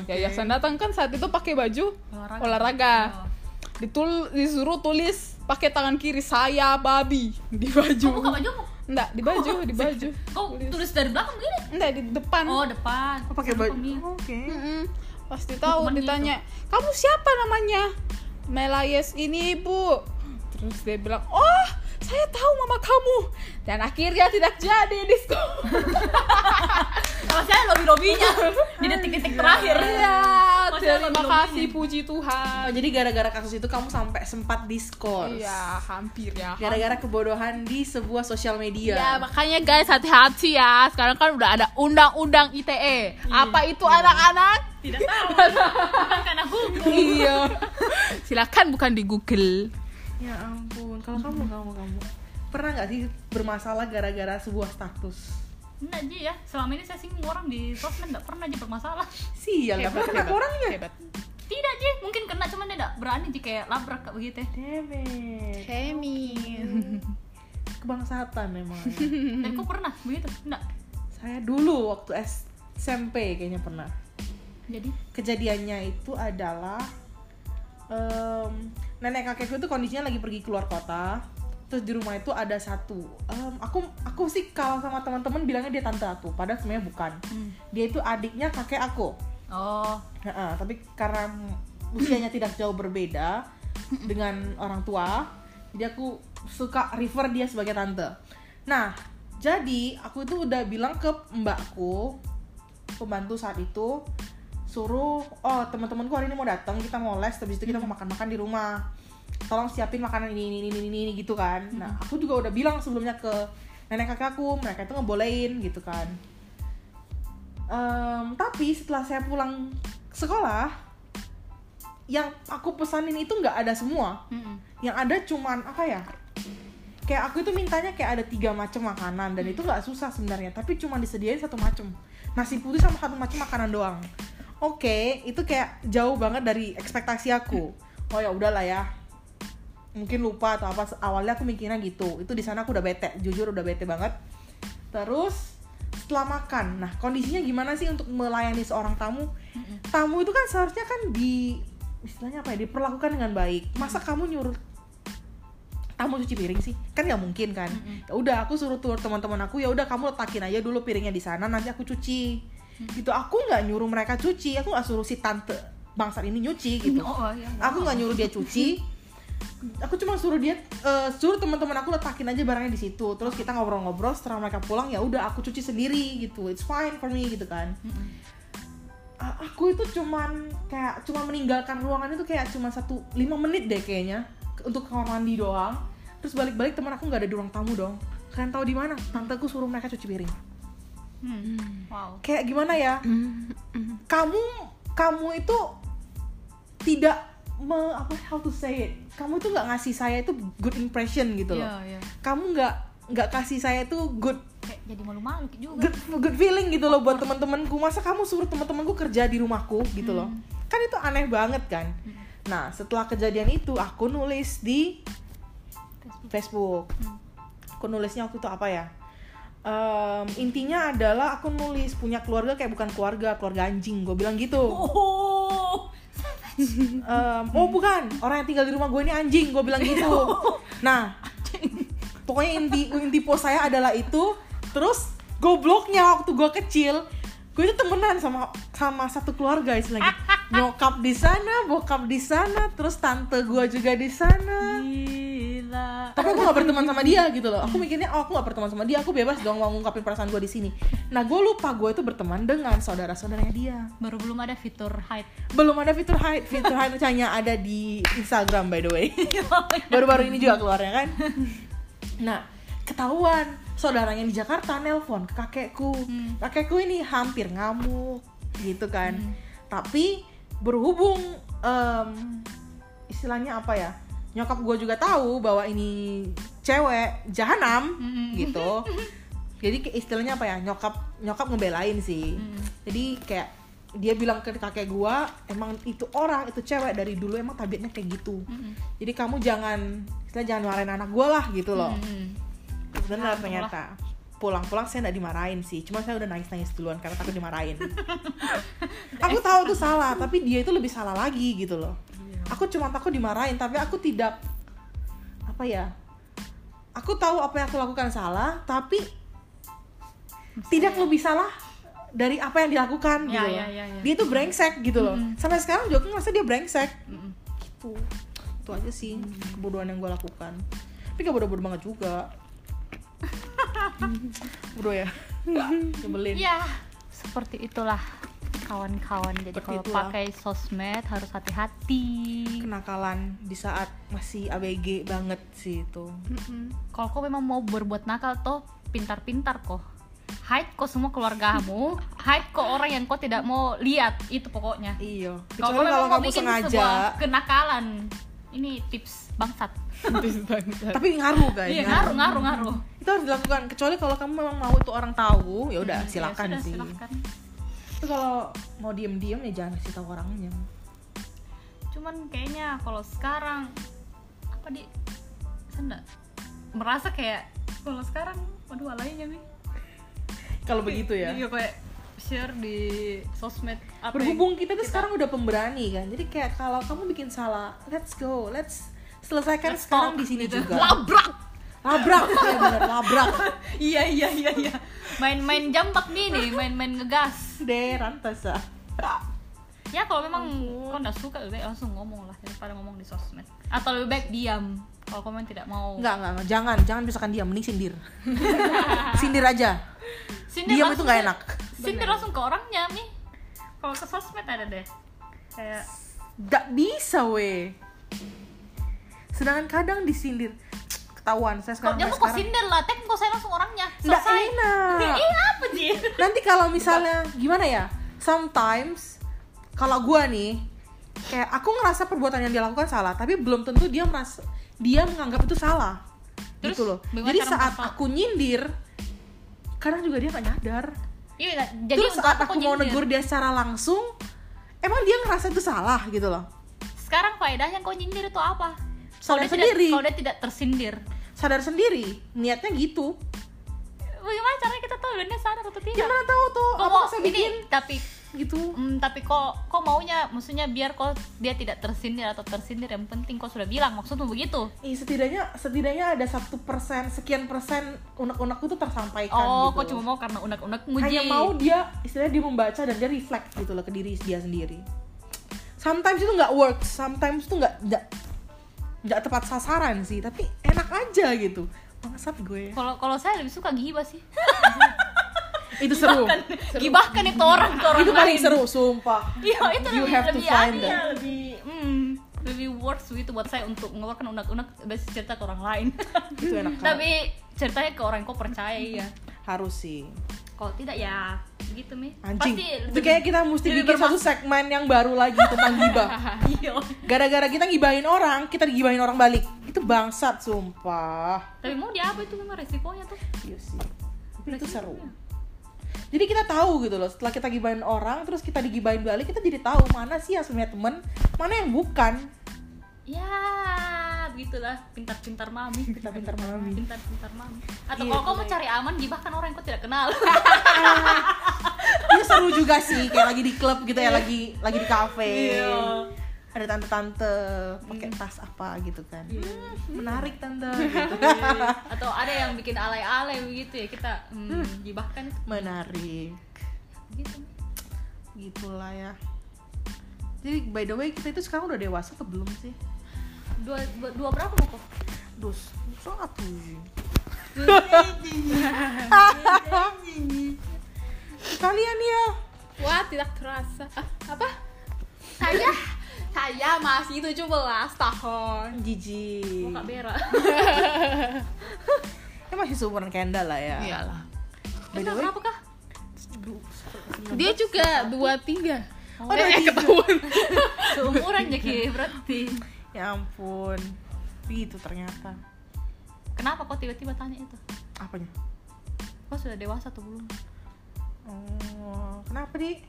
Yayasan datang kan saat itu pakai baju Olahraga. olahraga. Iya. ditul disuruh tulis pakai tangan kiri saya babi. Di baju. Buka bajumu enggak di baju di baju. kau tulis. dari belakang begini? Enggak di depan. Oh depan. Oh, pakai baju. oke. Mm-mm. pasti tahu ditanya kamu siapa namanya? Melayes ini ibu terus dia bilang oh saya tahu mama kamu. Dan akhirnya tidak jadi disco kalau saya lobby lobbynya di detik-detik terakhir. Ya terima kasih puji Tuhan. Oh, jadi gara-gara kasus itu kamu sampai sempat diskors? Iya hampir ya. Gara-gara kebodohan di sebuah sosial media? Ya makanya guys hati-hati ya. Sekarang kan udah ada undang-undang ITE Apa itu anak-anak? tidak tahu. Bukan karena hukum. Iya. Silakan bukan di Google ya ampun kalau kamu kamu kamu. Pernah nggak sih bermasalah gara-gara sebuah status? Enggak Ji ya selama ini saya singgung orang di sosmed enggak pernah aja bermasalah. Sial nggak pernah kena orangnya? Hebat. Tidak Ji mungkin kena cuman dia enggak berani Ji kayak labrak kayak begitu Demet Hemi kebangsaan emang tapi kok pernah begitu? Enggak saya dulu waktu SMP kayaknya pernah. Jadi? Kejadiannya itu adalah em, nenek kakekku itu kondisinya lagi pergi keluar kota terus di rumah itu ada satu em, aku aku sih kalau sama teman-teman bilangnya dia tante aku padahal sebenarnya bukan. Dia itu adiknya kakek aku. Oh. Heeh, tapi karena usianya tidak jauh berbeda dengan orang tua, jadi aku suka refer dia sebagai tante. Nah, jadi aku itu udah bilang ke mbakku, pembantu saat itu, suruh, oh teman-temanku hari ini mau datang, kita mau les, habis itu kita mau makan-makan di rumah. Tolong siapin makanan ini, ini, ini, ini, ini, gitu kan. Nah, aku juga udah bilang sebelumnya ke nenek kakakku, mereka itu ngebolehin gitu kan. Em, tapi setelah saya pulang sekolah yang aku pesanin itu nggak ada semua Mm-mm. yang ada cuman apa ya kayak aku itu mintanya kayak ada tiga macam makanan dan itu nggak susah sebenarnya tapi cuma disediain satu macam nasi putih sama satu macam makanan doang oke itu kayak jauh banget dari ekspektasi aku. Oh ya udahlah ya. Mungkin lupa atau apa awalnya aku mikirnya gitu. Itu di sana aku udah bete jujur udah bete banget. Terus setelah makan. Nah kondisinya gimana sih untuk melayani seorang tamu? Tamu itu kan seharusnya kan di istilahnya apa ya diperlakukan dengan baik. Masa kamu nyuruh tamu cuci piring sih? Kan nggak mungkin kan? Ya udah aku suruh tur teman-teman aku ya udah kamu letakin aja dulu piringnya di sana nanti aku cuci gitu. Aku nggak nyuruh mereka cuci. Aku nggak suruh si tante bangsat ini nyuci gitu. Oh ya aku nggak nyuruh dia cuci. Aku cuma suruh dia eh, suruh teman-teman aku letakin aja barangnya di situ. Terus kita ngobrol-ngobrol setelah mereka pulang ya udah aku cuci sendiri gitu. It's fine for me gitu kan. A- aku itu cuman kayak cuma meninggalkan ruangan itu kayak cuma satu lima menit deh kayaknya untuk kamar mandi doang. Terus balik-balik teman aku nggak ada di ruang tamu dong. Kalian tahu di mana? Tanteku suruh mereka cuci piring Hmm. wow. Kayak gimana ya? Kamu kamu itu tidak me, apa how to say it? Kamu itu nggak ngasih saya itu good impression gitu loh. Iya, iya. kamu nggak nggak kasih saya itu good kayak jadi malu-malu juga. good good feeling gitu loh buat teman-temanku. Masa kamu suruh teman-temanku kerja di rumahku gitu loh? Kan itu aneh banget kan? Nah setelah kejadian itu aku nulis di Facebook. Aku nulisnya waktu itu apa ya Em, intinya adalah aku nulis punya keluarga kayak bukan keluarga keluarga anjing gue bilang gitu. Oh. Em, oh bukan. Orang yang tinggal di rumah gue ini anjing gue bilang gitu. Nah pokoknya inti inti post saya adalah itu. Terus gobloknya waktu gue kecil gue itu temenan sama sama satu keluarga istilahnya nyokap di sana bokap di sana terus tante gue juga di sana gila. Tapi aku gak berteman sama dia gitu loh. Aku mikirnya oh aku gak berteman sama dia aku bebas dong mau ngungkapin perasaan gue di sini. Nah gue lupa gue itu berteman dengan saudara saudaranya dia. Baru belum ada fitur hide. Belum ada fitur hide. Fitur hide hanya ada di Instagram by the way. Baru-baru ini juga keluarnya kan? Nah ketahuan saudaranya di Jakarta nelpon ke kakekku. Hmm. kakekku ini hampir ngamuk gitu kan. Tapi berhubung em, istilahnya apa ya nyokap gue juga tahu bahwa ini cewek jahanam Mm-mm. gitu jadi istilahnya apa ya nyokap nyokap ngebelain sih Mm. jadi kayak dia bilang ke kakek gua emang itu orang itu cewek dari dulu emang tabiatnya kayak gitu Mm-mm. jadi kamu jangan istilah jangan marahin anak gua lah gitu loh Mm-mm. benar Ya, ternyata pulang-pulang saya nggak dimarahin sih cuma saya udah nangis-nangis duluan karena takut dimarahin aku tahu itu salah tapi dia itu lebih salah lagi gitu loh aku cuma takut dimarahin tapi aku tidak apa ya aku tahu apa yang aku lakukan salah tapi tidak lebih salah dari apa yang dilakukan Ya, gitu ya, ya, ya. dia tuh brengsek gitu loh. Mm-mm. sampai sekarang juga aku ngerasa dia brengsek. Mm-mm. gitu. Itu aja sih kebodohan yang gue lakukan. Tapi gak bodoh-bodoh banget juga. Bodoh ya? Nyebelin. Ya seperti itulah kawan-kawan. Jadi Seperti kalau itulah. pakai sosmed harus hati-hati. Kenakalan di saat masih ABG banget sih itu. Kalau kau memang mau berbuat nakal toh pintar-pintar kok. Hide kok semua keluargamu hide kok orang yang kau tidak mau lihat itu pokoknya. Iya kalau kecuali kau kalau mau kamu bikin sengaja. sebuah kenakalan ini tips bangsat. Tapi ngaruh guys iya ngaruh. ngaruh ngaruh itu harus dilakukan kecuali kalau kamu memang mau itu orang tahu ya udah Hmm, ya silakan sudah, sih. silakan. Tapi kalau mau diem-diem ya jangan kasih tahu orangnya. Cuman kayaknya kalau sekarang apa di? Nggak? Merasa kayak kalau sekarang waduh alaynya nih kalau begitu ya. Iya kayak share di sosmed apa berhubung kita tuh sekarang udah pemberani kan jadi kayak kalau kamu bikin salah let's go let's selesaikan Let's sekarang di sini gitu. juga. Labrak labrak. Ya bener labrak. Iya iya iya iya. Main-main jambak nih nih main-main ngegas. Deh rantas ah. ya kalau memang kau nggak suka lebih baik langsung ngomong lah daripada ngomong di sosmed. Atau lebih baik diam kalau komen tidak mau. Enggak, enggak, enggak, jangan, jangan misalkan diam, mending sindir. Sindir aja, Sindir diam itu nggak enak. sindir langsung ke orangnya nih kalau ke sosmed ada deh. Kayak Gak bisa weh Sedangkan kadang disindir Ketahuan, saya sekarang mau kok sindir lah? Tek kok saya langsung orangnya Nggak selesai. enak. iya apa sih? Nanti kalau misalnya, gimana ya? Sometimes Kalau gua nih Kayak aku ngerasa perbuatan yang dia lakukan salah Tapi belum tentu dia merasa Dia menganggap itu salah. Terus, Gitu loh. Jadi saat menghafal? aku nyindir Kadang juga dia gak nyadar. Iya jadi Terus saat apa aku kok mau nyindir? negur dia secara langsung Emang dia ngerasa itu salah gitu loh. Sekarang faedahnya kau nyindir itu apa Sadar Kalau sendiri. tidak, kalau dia tidak tersindir. Sadar sendiri. Niatnya gitu. Bagaimana caranya kita tahu dan dia sadar atau tidak? Gimana tahu tuh kok Apa mau saya ini bikin? tapi gitu. Hmm, tapi kok kok maunya? Maksudnya biar kok dia tidak tersindir atau tersindir yang penting kok sudah bilang maksudmu begitu. Ih, setidaknya setidaknya ada satu persen sekian persen unek-unekku tuh tersampaikan oh gitu kok cuma mau karena unek-unek hanya muji mau dia istilahnya dia membaca dan dia reflect gitu loh ke diri dia sendiri. Sometimes itu nggak work sometimes itu nggak nggak tepat sasaran sih tapi enak aja gitu. Bangsat gue. Kalau kalau saya lebih suka gibah sih. Itu seru. Gibahkan. Itu orang ke orang itu paling lain. seru sumpah. Iya itu You lebih have to lebih find adil, that. lebih hmm, lebih works gitu buat saya untuk mengeluarkan unek-unek besi cerita ke orang lain. Itu enak tapi ceritanya ke orang yang kau percaya ya harus sih kalau tidak ya gitu mi. Anjing. Pasti itu kayak kita mesti bikin satu segmen yang baru lagi tentang gibah. Iya. Gara-gara kita gibahin orang kita digibahin orang balik. Itu bangsat sumpah. Tapi mau dia apa itu memang resikonya tuh? Iya sih. Tapi itu seru. Jadi kita tahu gitu loh, setelah kita gibahin orang, terus kita digibahin balik, kita jadi tahu mana sih yang sebenarnya temen, mana yang bukan. ya begitulah pintar-pintar mami Pintar-pintar mami. pintar-pintar mami atau Iya, kalau kamu cari aman gibahkan orang yang kau tidak kenal Itu seru juga sih, kayak lagi di klub gitu ya, lagi lagi di kafe. Iya. Ada tante-tante pakai tas apa gitu kan. Hmm, menarik tante gitu. atau ada yang bikin alay-alay begitu ya kita hmm, gibahkan itu menarik. gitu Gitulah ya. Jadi by the way kita itu sekarang udah dewasa atau belum sih? Dua, dua, dua berapa mau kok Dus, satu. Kalian ya. Wah, tidak terasa. Ah, apa? Saya saya masih 17 tahun. Jijik. kak Bera Ya masih seumuran Kendall lah ya. Iyalah. Way, berapa kah Dia juga 23. Oh, eh, dua tiga. ketahuan. seumuran jadi berarti ya ampun. Gitu ternyata. kenapa kok tiba-tiba tanya itu Apanya? kok sudah dewasa atau belum Oh, kenapa di?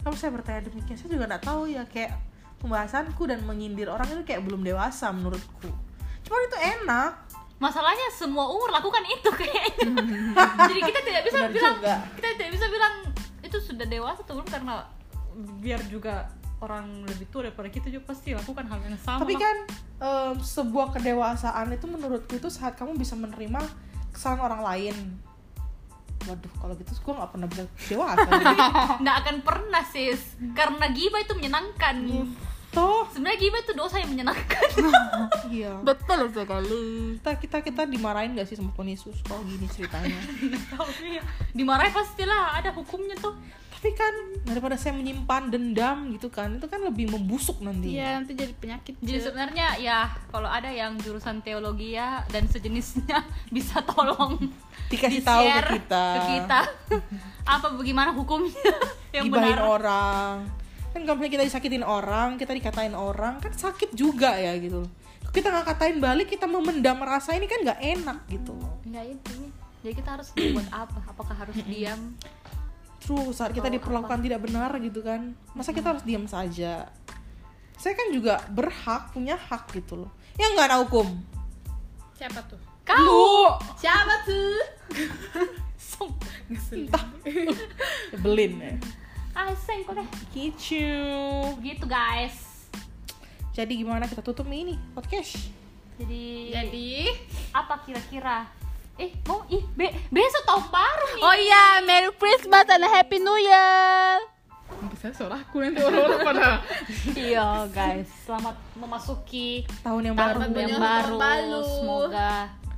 Kamu saya bertanya demikian, saya juga nggak tahu ya kayak pembahasanku dan menyindir orang itu kayak belum dewasa menurutku. Cuma itu enak. masalahnya semua umur lakukan itu kayaknya jadi kita tidak bisa Benar bilang juga. kita tidak bisa bilang itu sudah dewasa atau belum karena biar juga orang lebih tua daripada kita juga pasti lakukan hal yang sama Tapi kan em, sebuah kedewasaan itu menurutku itu saat kamu bisa menerima kesalahan orang lain. Waduh, kalau gitu gue nggak pernah bisa dewasa. nggak akan pernah sis karena gibah itu menyenangkan Toh, sebenarnya gibah itu dosa yang menyenangkan iya. Betul sekali. Kita kita kita dimarahin gak sih sama Tuhan Yesus kalau gini ceritanya? Tahu ya. dimarahin pastilah ada hukumnya tuh Tapi kan daripada saya menyimpan dendam gitu kan, itu kan lebih membusuk nanti. Iya, nanti jadi penyakit. jadi Cek. sebenarnya ya kalau ada yang jurusan teologi ya dan sejenisnya bisa tolong Dikasih tahu ke kita. ke kita. apa bagaimana hukumnya yang Gibahin benar orang. Kan kalau kita disakitin orang, kita dikatain orang, kan sakit juga ya gitu. Kita nggak katain balik, kita memendam rasa ini kan nggak enak gitu. Enggak itu nih. jadi kita harus buat apa apakah harus diam True, saat kita diperlakukan tidak benar gitu kan. Masa kita harus diam saja? Saya kan juga berhak, punya hak gitu loh. Ya nggak ada hukum. Siapa tuh? kau Siapa tuh? Song. Entah. Nyebelin ya. ah senggol deh Gitu. guys Jadi gimana kita tutup ini podcast? jadi Jadi, apa kira-kira eh mau ih be besok tahun baru nih oh iya, Merry Christmas and Happy New Year. Saya suara aku nanti orang-orang pada iya guys selamat memasuki Tahun yang tahun baru. yang Tahun baru semoga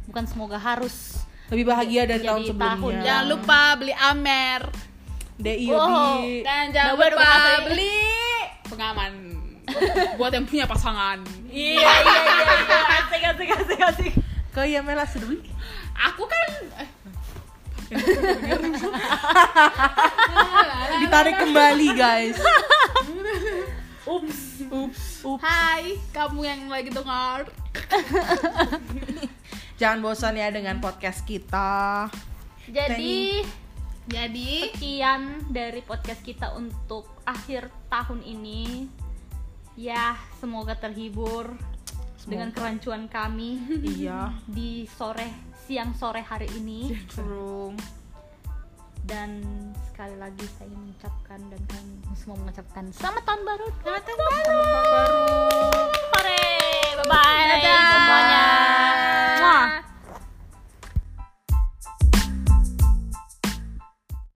bukan semoga harus Lebih bahagia dari tahun tahun sebelumnya. Jangan lupa beli Amer DI di dan jangan lupa apa ya? beli pengaman buat yang punya pasangan. iya iya iya asik asik asik asik ke Yamela sudah beli. Aku kan eh, Ditarik kembali guys. ups Ups. Hai, kamu yang lagi dengar. Jangan bosan ya dengan podcast kita. jadi Jadi, sekian dari podcast kita untuk akhir tahun ini ya semoga terhibur dengan kerancuan kami Iya. di sore siang sore hari ini. Cenderung. Dan sekali lagi saya mengucapkan dan kami semua mengucapkan selamat tahun baru. Selamat tahun baru. Selamat tahun baru. Hore. Bye bye Dadah. semuanya.